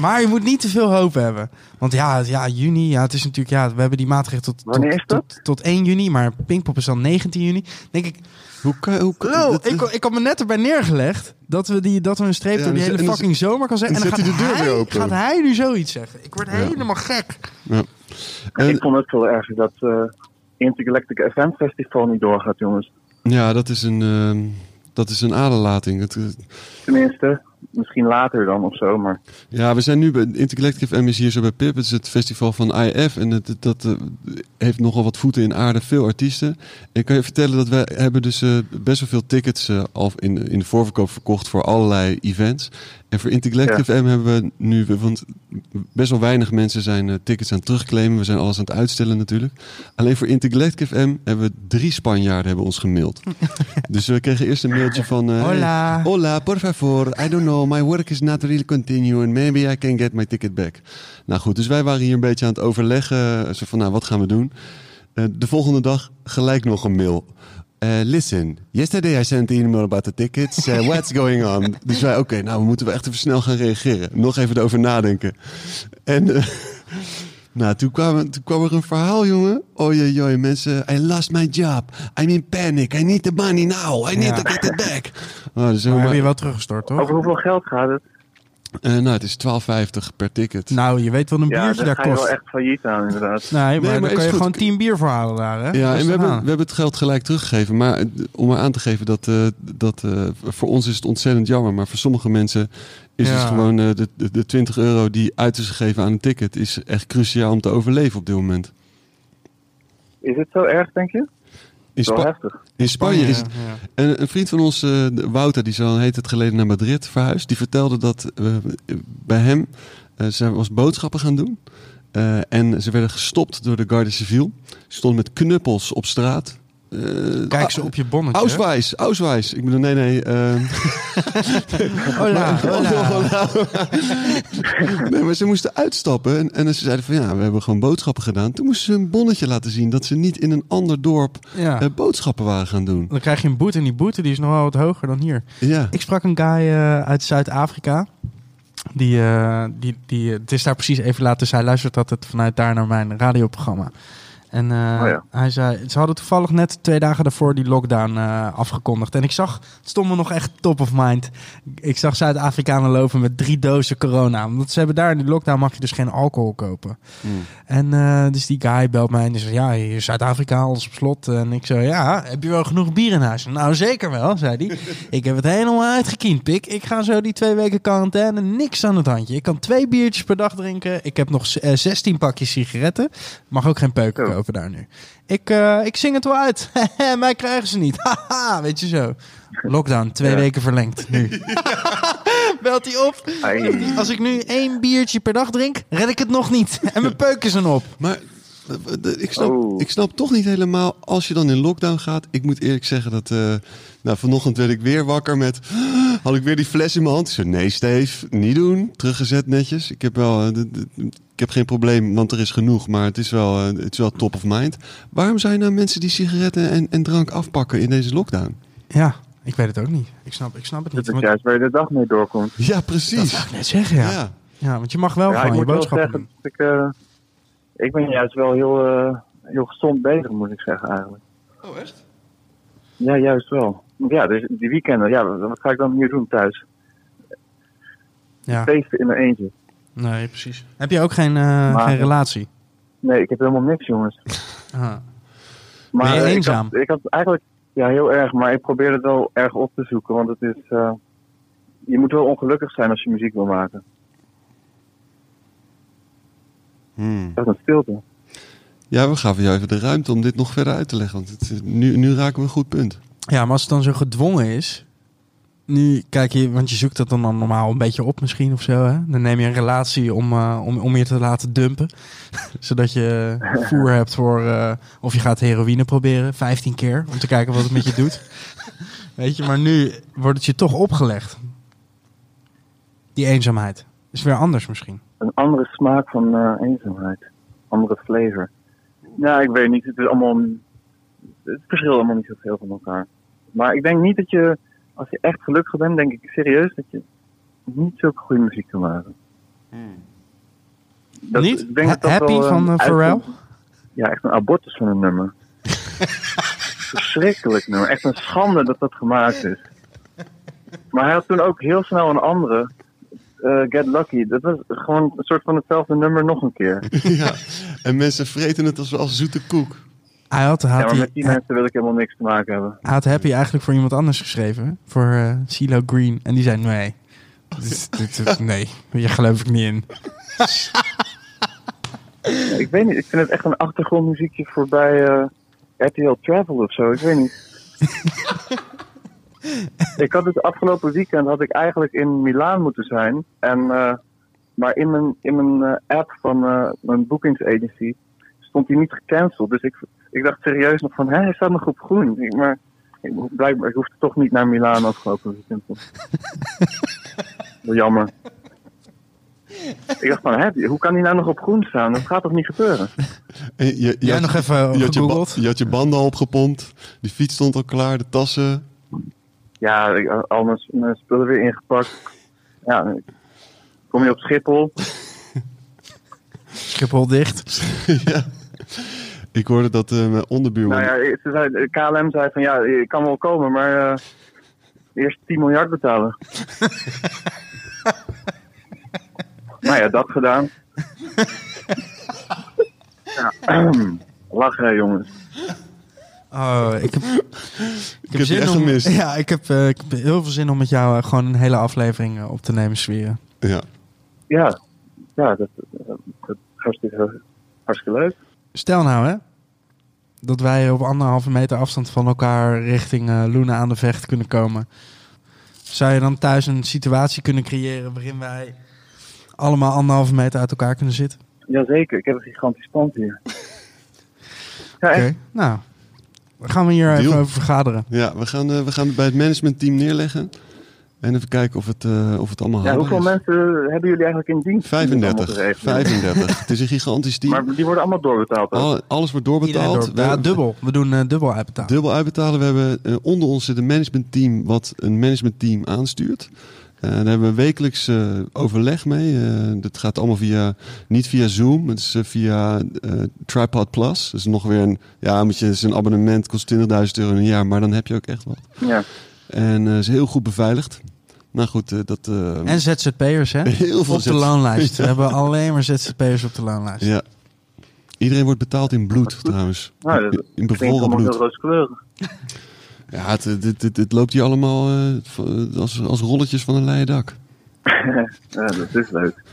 maar je moet niet te veel hoop hebben. Want ja, ja, juni, ja, het is natuurlijk, ja, we hebben die maatregel tot, tot, tot, tot 1 juni, maar Pinkpop is dan 19 juni. denk ik, Hoe kan, hoe kan, dat- ik, ik had me net erbij neergelegd dat we, die, dat we een streep Ja, door die hele dan- fucking zomer kan zeggen. dan En dan gaat hij de deur hij, weer open. gaat hij nu zoiets zeggen. Ik word Ja. helemaal gek. ja. ik En, vond het veel erger dat eh Intergalactic FM Festival niet doorgaat, jongens. Ja, dat is een, ehm, dat is een aderlating. Het, eh, Tenminste, misschien later dan of zo, maar Ja, we zijn nu bij Intercollective M is hier zo bij Pip. Het is het festival van IF en het, dat eh, heeft nogal wat voeten in aarde. Veel artiesten. Ik kan je vertellen dat wij hebben dus eh, best wel veel tickets eh, al in, in de voorverkoop verkocht voor allerlei events. En voor Intercollective M hebben we nu, want best wel weinig mensen zijn tickets aan het terugclaimen. We zijn alles aan het uitstellen natuurlijk. Alleen voor Intercollective M hebben we drie Spanjaarden hebben ons gemaild. dus we kregen eerst een mailtje van... eh, Hola. Hola, por favor. I don't know. My work is not really continuing. Maybe I can get my ticket back. Nou goed, dus wij waren hier een beetje aan het overleggen. Zo van, nou, wat gaan we doen? Eh, de volgende dag gelijk nog een mail. Eh, listen, yesterday I sent an email about the tickets. Eh, what's going on? Dus wij, oké, nou, we moeten wel echt even snel gaan reageren. Nog even erover nadenken. En... nou, toen kwam, toen kwam er een verhaal, jongen. Oei, oei, oei, mensen. I lost my job. I'm in panic. I need the money now. I need Ja. to get it back. Oh, dus Maar heb je wel teruggestort, toch? over hoeveel geld gaat het? Eh, nou, het is 12,50 per ticket. Nou, je weet wat een Ja, biertje daar daar ga je kost. wel echt failliet aan inderdaad. Nee, maar, maar dan kan je goed. gewoon 10 bier voor halen daar, hè? ja, en we hebben, aan. we hebben het geld gelijk teruggegeven. Maar eh, om maar aan te geven dat, eh, dat eh, voor ons is het ontzettend jammer. Maar voor sommige mensen is Ja. het gewoon eh, de, de, de 20 euro die uit is gegeven aan een ticket... is echt cruciaal om te overleven op dit moment. Is het zo erg, denk je? In, Wel Spa- heftig. in Spanje is het... ja. Een, een vriend van ons, eh, Wouter, die is al een hele tijd geleden naar Madrid verhuisd. Die vertelde dat eh, bij hem, eh ze was boodschappen gaan doen. Eh, en ze werden gestopt door de Garde Civil. Ze stonden met knuppels op straat. Eh, Kijk ze op je bonnetje. Auswijs, Auswijs. Ik bedoel, nee, nee. eh, Hola, hola. nee, maar ze moesten uitstappen. En, en ze zeiden van ja, we hebben gewoon boodschappen gedaan. Toen moesten ze een bonnetje laten zien dat ze niet in een ander dorp Ja. eh, boodschappen waren gaan doen. Dan krijg je een boete en die boete die is nog wel wat hoger dan hier. Ja. Ik sprak een guy eh, uit Zuid-Afrika. Die, eh, die, die, het is daar precies even later. Zij luistert altijd vanuit daar naar mijn radioprogramma. En eh, Oh ja. hij zei, ze hadden toevallig net twee dagen daarvoor die lockdown eh, afgekondigd. En ik zag, het stond me nog echt top of mind. Ik zag Zuid-Afrikanen lopen met drie dozen corona. Omdat ze hebben daar in die lockdown mag je dus geen alcohol kopen. En eh, dus die guy belt mij en die zegt, ja, Zuid-Afrika, alles op slot. En ik zo, ja, heb je wel genoeg bier in huis? Nou, zeker wel, zei hij. ik heb het helemaal uitgekiend, pik. Ik ga zo die twee weken quarantaine, niks aan het handje. Ik kan twee biertjes per dag drinken. Ik heb nog eh, 16 pakjes sigaretten. Mag ook geen peuken kopen daar nu. Ik, eh, ik zing het wel uit. Mij krijgen ze niet. Haha, weet je zo. Lockdown, twee Ja. weken verlengd nu. Belt hij op. Als ik nu één biertje per dag drink, red ik het nog niet. En mijn peuken zijn op. Maar ik snap, Oh. ik snap toch niet helemaal, als je dan in lockdown gaat. Ik moet eerlijk zeggen dat, eh, nou vanochtend werd ik weer wakker met, had ik weer die fles in mijn hand. Ik zei, nee Steve, niet doen. Teruggezet netjes. Ik heb wel, eh, ik heb geen probleem, want er is genoeg. Maar het is wel, eh, het is wel top of mind. Waarom zijn nou mensen die sigaretten en, en drank afpakken in deze lockdown? Ja, ik weet het ook niet. Ik snap, ik snap het Dat niet. is Want- juist waar je de dag mee doorkomt. Ja, dat precies. zou ik net zeggen, ja. Ja. ja. want je mag wel Ja, gewoon je moet wel boodschappen zeggen doen. dat ik, eh, ik ben juist wel heel, eh, heel gezond bezig, moet ik zeggen eigenlijk. Oh, echt? Ja, juist wel. Want Ja, dus die weekenden, ja, wat ga ik dan hier doen thuis? Ja, Feesten in mijn eentje. nee, precies. Heb je ook geen, eh, Maar- geen relatie? Nee, ik heb helemaal niks, jongens. Ah. Maar Ben je eh, ik eenzaam? had, ik had eigenlijk, ja, heel erg, maar ik probeer het wel erg op te zoeken, want het is, eh, je moet wel ongelukkig zijn als je muziek wil maken. Hmm. Dat is een stilte. Ja, we gaven jou even de ruimte om dit nog verder uit te leggen. Want het, nu, nu raken we een goed punt. Ja, maar als het dan zo gedwongen is. Nu kijk je, want je zoekt dat dan, dan normaal een beetje op misschien of zo. Hè? Dan neem je een relatie om, eh, om, om je te laten dumpen. Zodat je voer hebt voor. eh, of je gaat heroïne proberen, 15 keer. Om te kijken wat het met je doet. Weet je, maar nu wordt het je toch opgelegd. Die eenzaamheid. Is weer anders misschien. Een andere smaak van eh, eenzaamheid. Andere flavor. Ja, ik weet niet. Het is allemaal. Het verschilt allemaal niet zoveel van elkaar. Maar ik denk niet dat je. Als je echt gelukkig bent, denk ik serieus dat je niet zulke goede muziek kan maken. Dat- Niet? ik denk dat dat Ha- Happy wel, van, Pharrell? uitkomt. Ja, echt een abortus van een nummer. Verschrikkelijk nummer. Echt een schande dat dat gemaakt is. Maar hij had toen ook heel snel een andere. eh, Get Lucky. Dat was gewoon een soort van hetzelfde nummer nog een keer. ja. En mensen vreten het als, als zoete koek. Hij had, hij Ja, had, maar met die hij mensen wil ik helemaal niks te maken hebben. had Happy eigenlijk voor iemand anders geschreven. hè? Voor eh CeeLo Green. En die zei nee. Dit- dit- nee, hier geloof ik niet in. Ik weet niet, ik vind het echt een achtergrondmuziekje voorbij eh RTL Travel of zo, ik weet niet. ik had het afgelopen weekend had ik eigenlijk in Milaan moeten zijn. En, eh, maar in mijn, in mijn app van mijn boekingsagency stond hij niet gecanceld. Dus ik, ik dacht serieus nog van, hé, hij staat nog op groen. Ik- Maar ik, blijkbaar, ik hoefde toch niet naar Milaan afgelopen weekend. Jammer. Ik dacht van, hè, hoe kan hij nou nog op groen staan? Dat gaat toch niet gebeuren? En je, je Jij had- nog even je had, je, je had je banden al opgepompt. Die fiets stond al klaar, de tassen. Ja, ik, al mijn, mijn spullen weer ingepakt. Ja, kom je op Schiphol. Schiphol dicht. ja. Ik hoorde dat eh, mijn onderbuurman... Nou ja, ze zei, de KLM zei van ja, je kan wel komen, maar eh, eerst 10 miljard betalen. nou ja, dat gedaan. ja, lachen hè, jongens. Oh, ik heb, ik heb zin echt om, gemist. Ja, ik heb, eh, ik heb heel veel zin om met jou gewoon een hele aflevering op te nemen, Sferen. Ja. Ja, ja dat, dat, dat is hartstikke, hartstikke leuk. Stel nou, hè, dat wij op anderhalve meter afstand van elkaar richting eh Luna aan de Vecht kunnen komen. Zou je dan thuis een situatie kunnen creëren waarin wij allemaal anderhalve meter uit elkaar kunnen zitten? Jazeker, ik heb een gigantisch pand hier. Ja, Oké, nou, dan gaan we hier Deal. even over vergaderen. Ja, we gaan, eh, we gaan het bij het managementteam neerleggen. En even kijken of het, eh, of het allemaal Ja, hoeveel is. mensen hebben jullie eigenlijk in dienst? om dit allemaal 35. te regelen? 35. het is een gigantisch team. Maar die worden allemaal doorbetaald. alles wordt doorbetaald. door. We Ja, hebben- dubbel. We doen eh, dubbel uitbetalen. Dubbel uitbetalen. We hebben eh, onder ons zit een managementteam wat een managementteam aanstuurt. Eh, daar hebben we wekelijks eh, overleg mee. Eh, dat gaat allemaal via, niet via Zoom, het is eh, via eh, Tripod Plus. Dus nog weer een, ja, moet je, het is een abonnement, kost 20.000 euro in een jaar, maar dan heb je ook echt wat. Ja. En eh is heel goed beveiligd. Nou goed, eh, dat... eh, En ZZP'ers, hè? heel veel Op de loonlijst. We hebben alleen maar ZZP'ers op de loonlijst. Ja. Iedereen wordt betaald in bloed trouwens. Nou, dat in bevroren bloed. rooskleurig. Ja, het, het, het, het loopt hier allemaal eh, als, als rolletjes van een leien dak. ja, dat is leuk.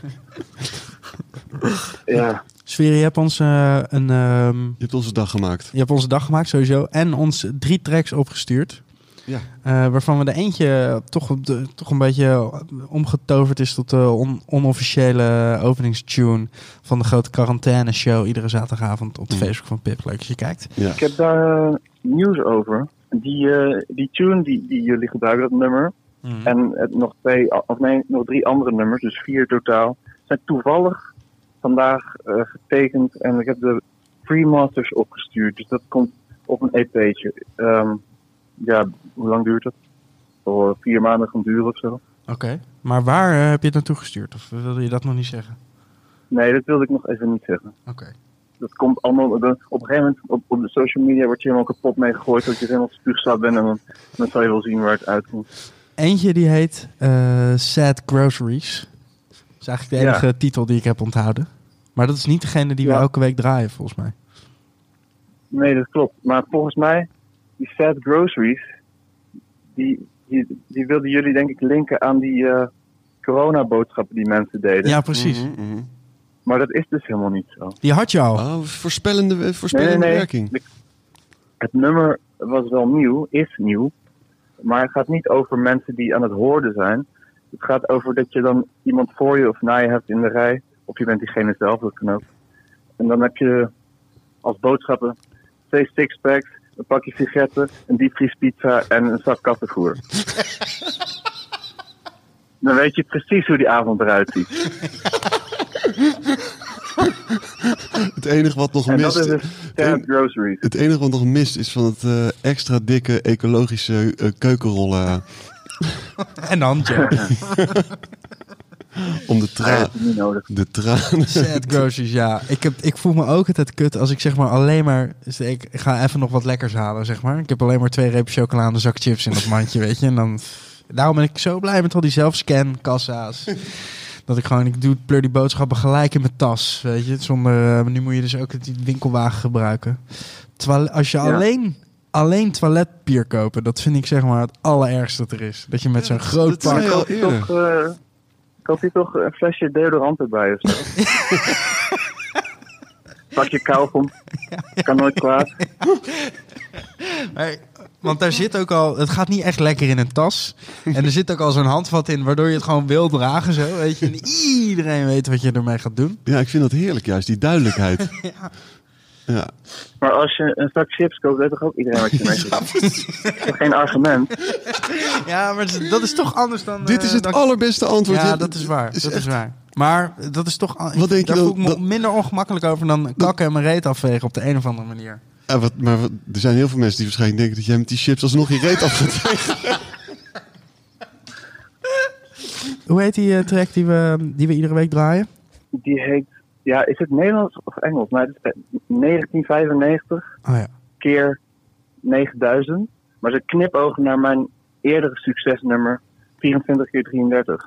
ja, Sfeer, je hebt ons een... ehm, Je hebt onze dag gemaakt. je hebt onze dag gemaakt sowieso. En ons drie tracks opgestuurd. Ja. Eh, waarvan we de eentje toch, op de- toch een beetje omgetoverd is tot de on- onofficiële openingstune van de grote quarantaine show. Iedere zaterdagavond op de Mm. Facebook van Pip. Leuk dat je kijkt. Ja. ik heb daar eh, nieuws over. Die, eh, die tune die, die jullie gebruiken, dat nummer. En het, nog twee, of nee, nog drie andere nummers, dus vier totaal. Zijn toevallig vandaag eh, getekend en ik heb de free masters opgestuurd. Dus dat komt op een EP'tje. Ehm, ja, hoe lang duurt dat? Voor vier maanden gaan duren of zo. Oké. Maar waar eh, heb je het naartoe gestuurd? Of wilde je dat nog niet zeggen? Nee, dat wilde ik nog even niet zeggen. Oké. Dat komt allemaal. Op een gegeven moment op, op de social media wordt je helemaal kapot mee gegooid. Dat je helemaal spuugslaat bent. En dan, dan zal je wel zien waar het uitkomt. Eentje die heet eh, Sad Groceries. Dat is eigenlijk de Ja. enige titel die ik heb onthouden. Maar dat is niet degene die we elke week draaien, volgens mij. Nee, dat klopt. Maar volgens mij, die Sad Groceries. Die, die, die wilden jullie denk ik linken aan die eh coronaboodschappen die mensen deden. Ja, precies. Mhm, mhm. Maar dat is dus helemaal niet zo. Die had je al. Oh, voorspellende, voorspellende Nee, nee, nee. werking. De- Het nummer was wel nieuw, is nieuw. Maar het gaat niet over mensen die aan het hoorden zijn. Het gaat over dat je dan iemand voor je of na je hebt in de rij. Of je bent diegene zelf, dat kan ook. En dan heb je als boodschappen twee sixpacks, een pakje sigaretten, een diepvriespizza en een zak kattenvoer. dan weet je precies hoe die avond eruit ziet. Het enige wat nog En dat mist... is Sad Groceries. Het enige wat nog mist is van het eh, extra dikke ecologische eh, keukenrollen En dan Joe. om de, tra dat is de tranen. Sad Groceries, ja. Ik, heb, ik voel me ook altijd kut als ik zeg maar alleen maar... dus ik, ga even nog wat lekkers halen, zeg maar. Ik heb alleen maar twee repen chocola en een zak chips in dat mandje, weet je. En dan... Daarom ben ik zo blij met al die zelfscan kassa's. Dat ik gewoon, ik doe, pleur die boodschappen gelijk in mijn tas, weet je. Zonder, eh, nu moet je dus ook die winkelwagen gebruiken. Terwijl als je Ja. alleen, alleen toiletpapier kopen, dat vind ik zeg maar het allerergste dat er is. Dat je met zo'n groot dat pak... toch, eh, Koop je toch een flesje deodorant erbij of zo? Pak je kauwgom. Kan nooit kwaad. Maar- want daar zit ook al, het gaat niet echt lekker in een tas. En er zit ook al zo'n handvat in, waardoor je het gewoon wil dragen zo, weet je. En iedereen weet wat je ermee gaat doen. Ja, ik vind dat heerlijk juist, die duidelijkheid. ja. Maar als je een zak chips koopt, weet toch ook iedereen wat je mee doet? Dat is toch geen argument? Ja, maar dat is toch anders dan... Dit is eh, het dan- allerbeste antwoord. Ja, Je- dat is waar. is Dat echt- is waar. Maar dat is toch... Wat denk je daar voel ik me dat- minder ongemakkelijk over dan kakken en mijn reet afvegen op de een of andere manier. Ja, wat, maar wat- er zijn heel veel mensen die waarschijnlijk denken dat jij met die chips alsnog je reet af gaat vegen. Hoe heet die eh, track die we, die we iedere week draaien? Die heet, ja, is het Nederlands of Engels? Maar het is 1995 Oh ja. keer 9000. Maar ze knipogen naar mijn eerdere succesnummer 24 keer 33.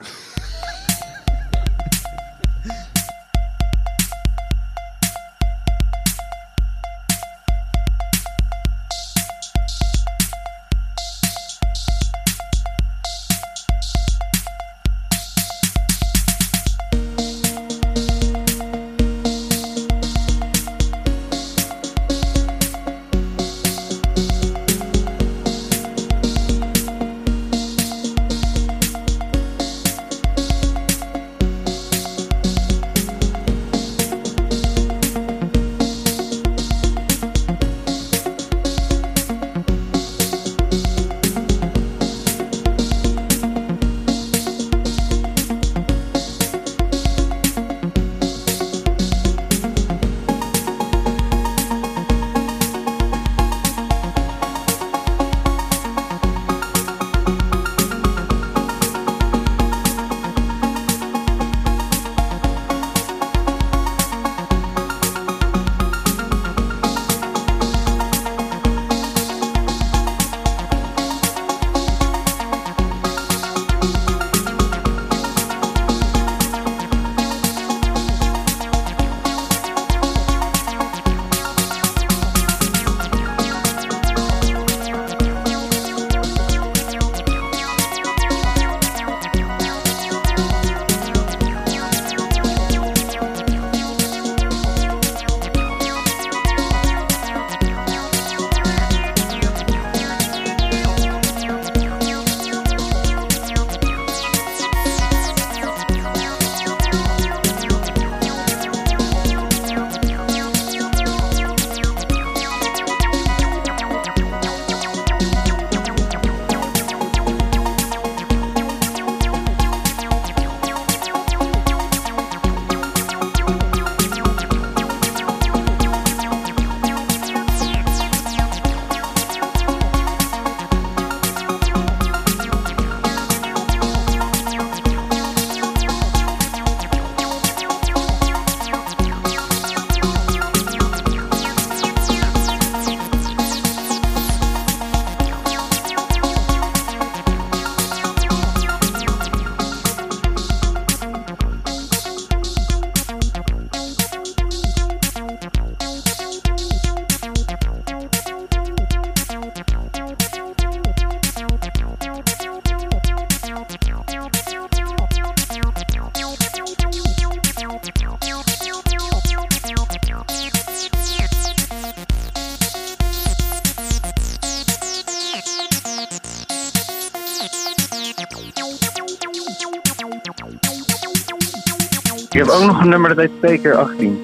Heb ook nog een nummer dat heet 2 keer 18.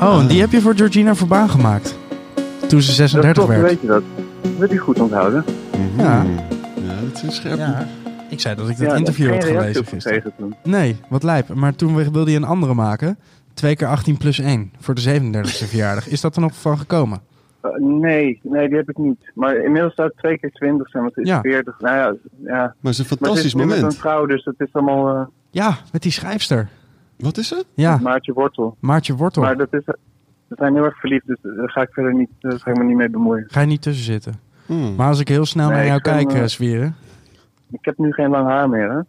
Oh, en die heb je voor Georgina Verbaan gemaakt. Toen ze Dat 36 klopt, werd. weet je dat. Dat heb je goed onthouden. Ja. Ja, dat is scherp. Ja. Ik zei dat ik dat Ja, interview had gelezen gisteren. gekregen toen. Nee, wat lijp. Maar toen wilde je een andere maken. 2 keer 18 plus 1 voor de 37e verjaardag. Is dat er nog van gekomen? Eh, nee, nee, die heb ik niet. Maar inmiddels zou het 2 keer 20 zijn, want het is Ja. 40. Nou ja, ja. Maar het is een Maar fantastisch het is nu met moment. een vrouw, dus het is allemaal eh Ja, met die schrijfster. Wat is het? Ja, Maartje Wortel. Maartje Wortel. Maar dat is, we zijn heel erg verliefd, dus daar ga ik verder niet, daar ga ik me niet mee bemoeien. Ga je niet tussen zitten. Hmm. Maar als ik heel snel Nee, naar jou kijk, eh, eh, Zwieren. Ik heb nu geen lang haar meer, hè? Heb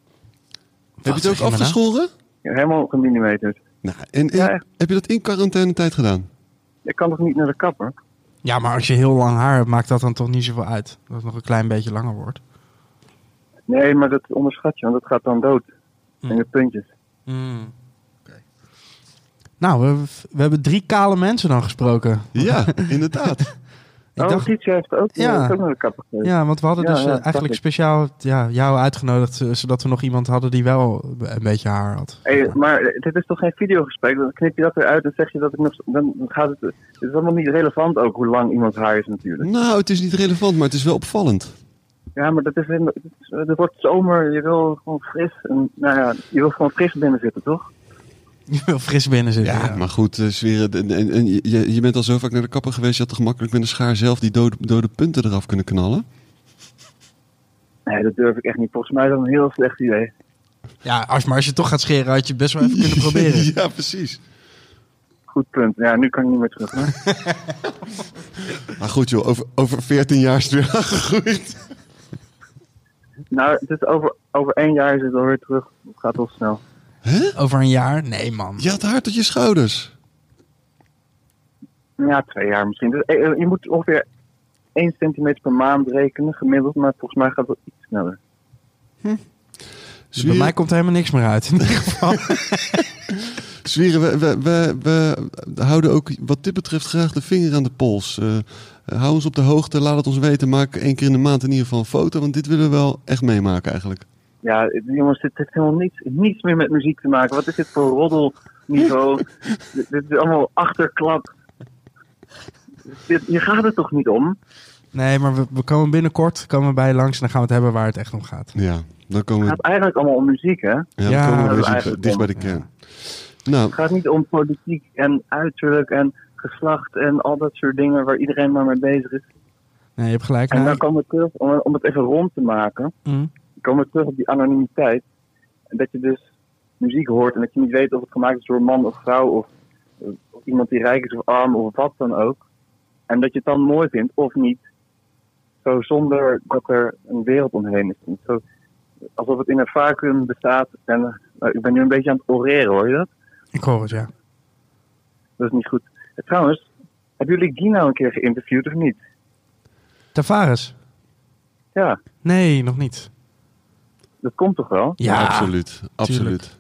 je het ook me afgeschoren? Ja, helemaal gemillimeterd. Nou, en, en Ja, echt. heb je dat in quarantainetijd gedaan? Ik kan toch niet naar de kapper? Ja, maar als je heel lang haar hebt, maakt dat dan toch niet zoveel uit. Dat het nog een klein beetje langer wordt. Nee, maar dat onderschat je, want dat gaat dan dood. En de puntjes. Mm. Nou, we, we hebben drie kale mensen dan gesproken. Ja, inderdaad. Ik oh, dacht, Tietje heeft ook, Ja. ook naar de kapper ja, want we hadden Ja, dus ja, eh, eigenlijk ik. speciaal ja, jou uitgenodigd, eh, zodat we nog iemand hadden die wel een beetje haar had. Hey, maar dit is toch geen videogesprek? Dan knip je dat eruit en zeg je dat ik nog... Dan gaat het... Het is allemaal niet relevant ook hoe lang iemands haar is natuurlijk. Nou, het is niet relevant, maar het is wel opvallend. Ja, maar dat is... in- Het, is- het wordt zomer, je wil gewoon fris. En, nou ja, je wil gewoon fris binnen zitten, toch? Je wil fris binnen zitten. Ja, Ja, maar goed, eh, Sferen, en, en, en je, je bent al zo vaak naar de kapper geweest, je had toch gemakkelijk met een schaar zelf die dode, dode punten eraf kunnen knallen? Nee, dat durf ik echt niet. Volgens mij is dat een heel slecht idee. Ja, als, maar als je toch gaat scheren, had je best wel even kunnen proberen. ja, precies. Goed punt. Ja, nu kan ik niet meer terug. Hè? Maar goed joh, over, over 14 jaar is het weer aangegroeid. nou, het is over, over één jaar is het alweer terug. Het gaat wel snel. Over een jaar? Nee, man. Je had haar tot je schouders. Ja, twee jaar misschien. Dus, eh, eh, je moet ongeveer 1 centimeter per maand rekenen, gemiddeld. Maar volgens mij gaat het wel iets sneller. Dus bij mij komt er helemaal niks meer uit. In ieder geval. Zwieren, we, we, we, we houden ook wat dit betreft graag de vinger aan de pols. Eh, hou ons op de hoogte, laat het ons weten. Maak één keer in de maand in ieder geval een foto, want dit willen we wel echt meemaken eigenlijk. Ja, het- jongens, dit heeft helemaal niets, niets meer met muziek te maken. Wat is dit voor roddelniveau? dit, dit is allemaal achterklap. Dit, hier gaat het toch niet om? Nee, maar we, we komen binnenkort komen we bij je langs en dan gaan we het hebben waar het echt om gaat. Ja, dan komen Het gaat eigenlijk allemaal om muziek, hè? Het ja, dan Ja, komen we dat is dicht bij de kern. Nou, gaat niet om politiek en uiterlijk en geslacht en al dat soort dingen waar iedereen maar mee bezig is. Nee, je hebt gelijk. En Nee. dan komen we terug, om, om het even rond te maken, Mm. Komen we terug op die anonimiteit. En dat je dus muziek hoort en dat je niet weet of het gemaakt is door een man of vrouw of, of iemand die rijk is of arm of wat dan ook. En dat je het dan mooi vindt of niet. Zo zonder dat er een wereld omheen is. Zo, alsof het in een vacuüm bestaat. En eh, ik ben nu een beetje aan het oreren, hoor je dat? Ik hoor het, ja. Dat is niet goed. Eh, trouwens, hebben jullie Guy nou een keer geïnterviewd of niet? Tavares? Ja, Nee, nog niet. Dat komt toch wel? Ja, absoluut. Absoluut.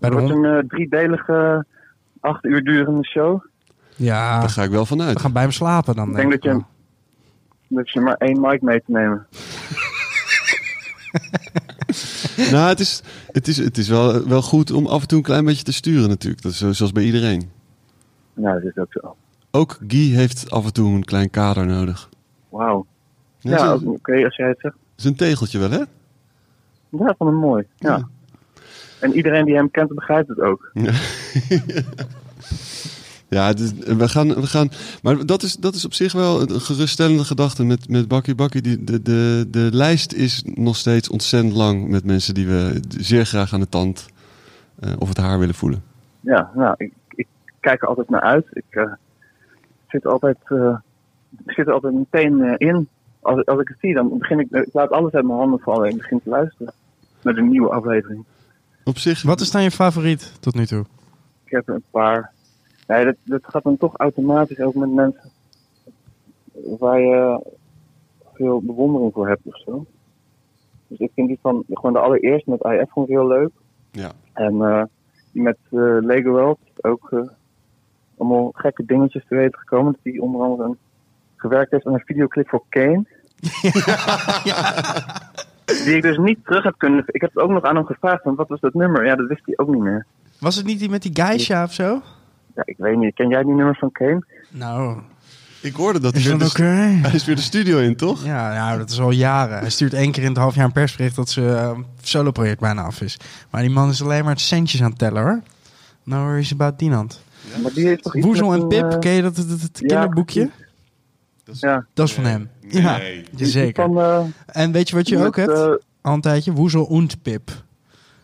Het wordt een eh, driedelige, acht uur durende show. Ja, Daar ga ik wel vanuit. we gaan bij hem slapen dan. Ik Denk denk dat je, dat je maar één mic mee te nemen. Nou, het is, het is, het is wel, wel goed om af en toe een klein beetje te sturen natuurlijk. Dat is zo- zoals bij iedereen. Nou, dat is ook zo. Ook Guy heeft af en toe een klein kader nodig. Wauw. Ja, Ja, oké, als jij het zegt. is een tegeltje wel, hè? Ja, van hem mooi. Ja. Ja. En iedereen die hem kent, begrijpt het ook. Ja, dus we gaan, we gaan. Maar dat is, dat is op zich wel een geruststellende gedachte met, met Bakkie Bakkie. Die, de, de, de lijst is nog steeds ontzettend lang met mensen die we zeer graag aan de tand eh, of het haar willen voelen. Ja, nou, ik, ik kijk er altijd naar uit. Ik eh, zit altijd, eh, ik zit er altijd meteen in. Als, als ik het zie, dan begin ik, ik laat alles uit mijn handen vallen en ik begin te luisteren naar de nieuwe aflevering. Op zich. Wat is dan je favoriet tot nu toe? Ik heb er een paar. Nee, dat, dat gaat dan toch automatisch ook met mensen waar je veel bewondering voor hebt of zo. Dus ik vind die van gewoon de allereerste met IF vond ik heel leuk. Ja. En eh, die met eh, Lego World ook eh, allemaal gekke dingetjes te weten gekomen. Dat die onder andere een, gewerkt heeft aan een videoclip voor Kane. Die ik dus niet terug heb kunnen. Ik heb het ook nog aan hem gevraagd, van wat was dat nummer? Ja, dat wist hij ook niet meer. Was het niet die met die Geisha of zo? Ja, ik weet niet. Ken jij die nummers van Kane? Nou, Ik hoorde dat hij is dat hij is weer de studio in, toch? Ja, nou, dat is al jaren. Hij stuurt één keer in het half jaar een persbericht dat zijn solo-project bijna af is. Maar die man is alleen maar centjes aan het tellen, hoor. No worries about Dinant. Maar die heeft toch Woezel en Pip, eh, ken je dat, dat, dat, dat ja, kinderboekje? Dat is- Ja. Dat is van hem. Ja, zeker. Van, eh, En weet je wat je met, ook hebt? eh, Al een tijdje, Woezel en Pip.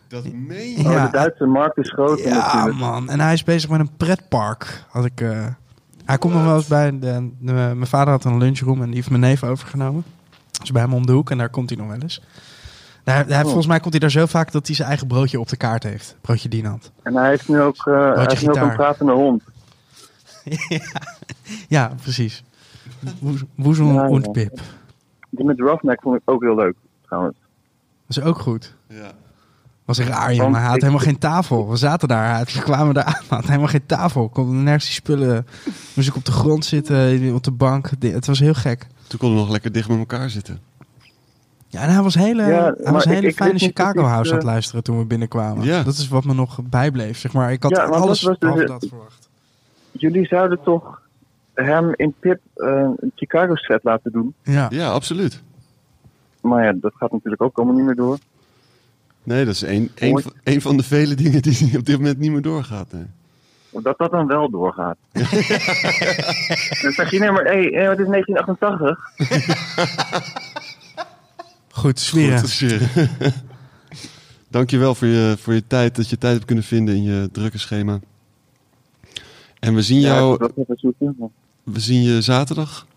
Dat meen je? oh, Ja. de Duitse markt is groot. Ja, natuurlijk. man. En hij is bezig met een pretpark. Had ik, eh, hij komt nog wel eens bij... De, de- mijn vader had een lunchroom en die heeft mijn neef overgenomen. Dus bij hem om de hoek en daar komt hij nog wel eens. Daar, daar, Volgens mij komt hij daar zo vaak dat hij zijn eigen broodje op de kaart heeft. Broodje Dinant. En hij heeft nu ook, eh, hij heeft nu ook een pratende hond. Ja, precies. Woezel Ja, en ja. Pip. Die met Roughneck vond ik ook heel leuk, trouwens. Dat is ook goed. Ja. Was raar, jongen. Hij had helemaal geen tafel. We zaten daar. We kwamen daar aan. Hij had helemaal geen tafel. Kon nergens die spullen. Moest ik op de grond zitten, op de bank. Het was heel gek. Toen konden we nog lekker dicht met elkaar zitten. Ja, en hij was hele, Ja, hij was ik- hele ik fijne Chicago House aan eh, het luisteren toen we binnenkwamen. Ja. Dat is wat me nog bijbleef, zeg maar. Ik had Ja, alles dat was dus- dat verwacht. Jullie zouden toch hem in Pip eh, een Chicago set laten doen. Ja. Ja, absoluut. Maar ja, dat gaat natuurlijk ook allemaal niet meer door. Nee, dat is een, een, van- een van de vele dingen die op dit moment niet meer doorgaat. Nee. Dat dat dan wel doorgaat. dan zeg je, nee, maar hey, eh, het is 1988. Goed, Sferen. Goed, Sferen. Dankjewel voor je, voor je tijd, dat je tijd hebt kunnen vinden in je drukke schema. En we zien Ja, jou, dat maar- we zien je zaterdag.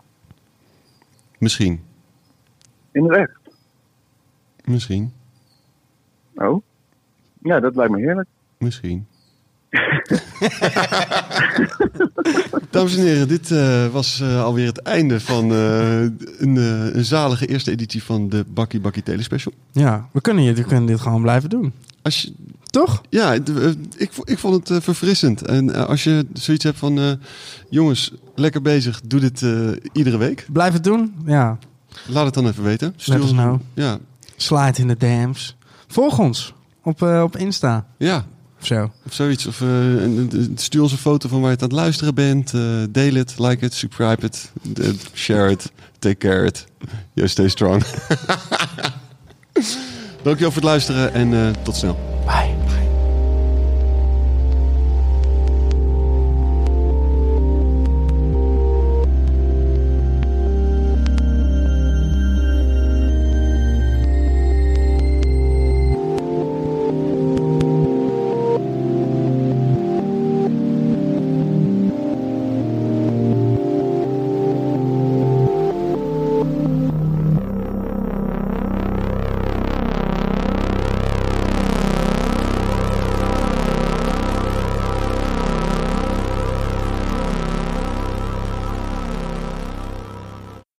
Misschien. In de weg. Misschien. Oh. Ja, dat lijkt me heerlijk. Misschien. Dames en heren, dit eh, was eh, alweer het einde van eh, een, eh, een zalige eerste editie van de Bakkie Bakkie Telespecial. Ja, we kunnen, dit- we kunnen dit gewoon blijven doen. Als je, Toch? ja, eh, ik, ik vond het eh, verfrissend. En eh, als je zoiets hebt van, jongens, lekker bezig, doe dit iedere week. Blijf het doen. Ja. Laat het dan even weten. Us know. Ja, Slide in de DM's. Volg ons op, op Insta ja, of zo. of zoiets. Of stuur ons een foto van waar je het aan het luisteren bent. deel het, like het, subscribe het, share het, take care it. You stay strong. Dankjewel voor het luisteren en eh, tot snel. Bye.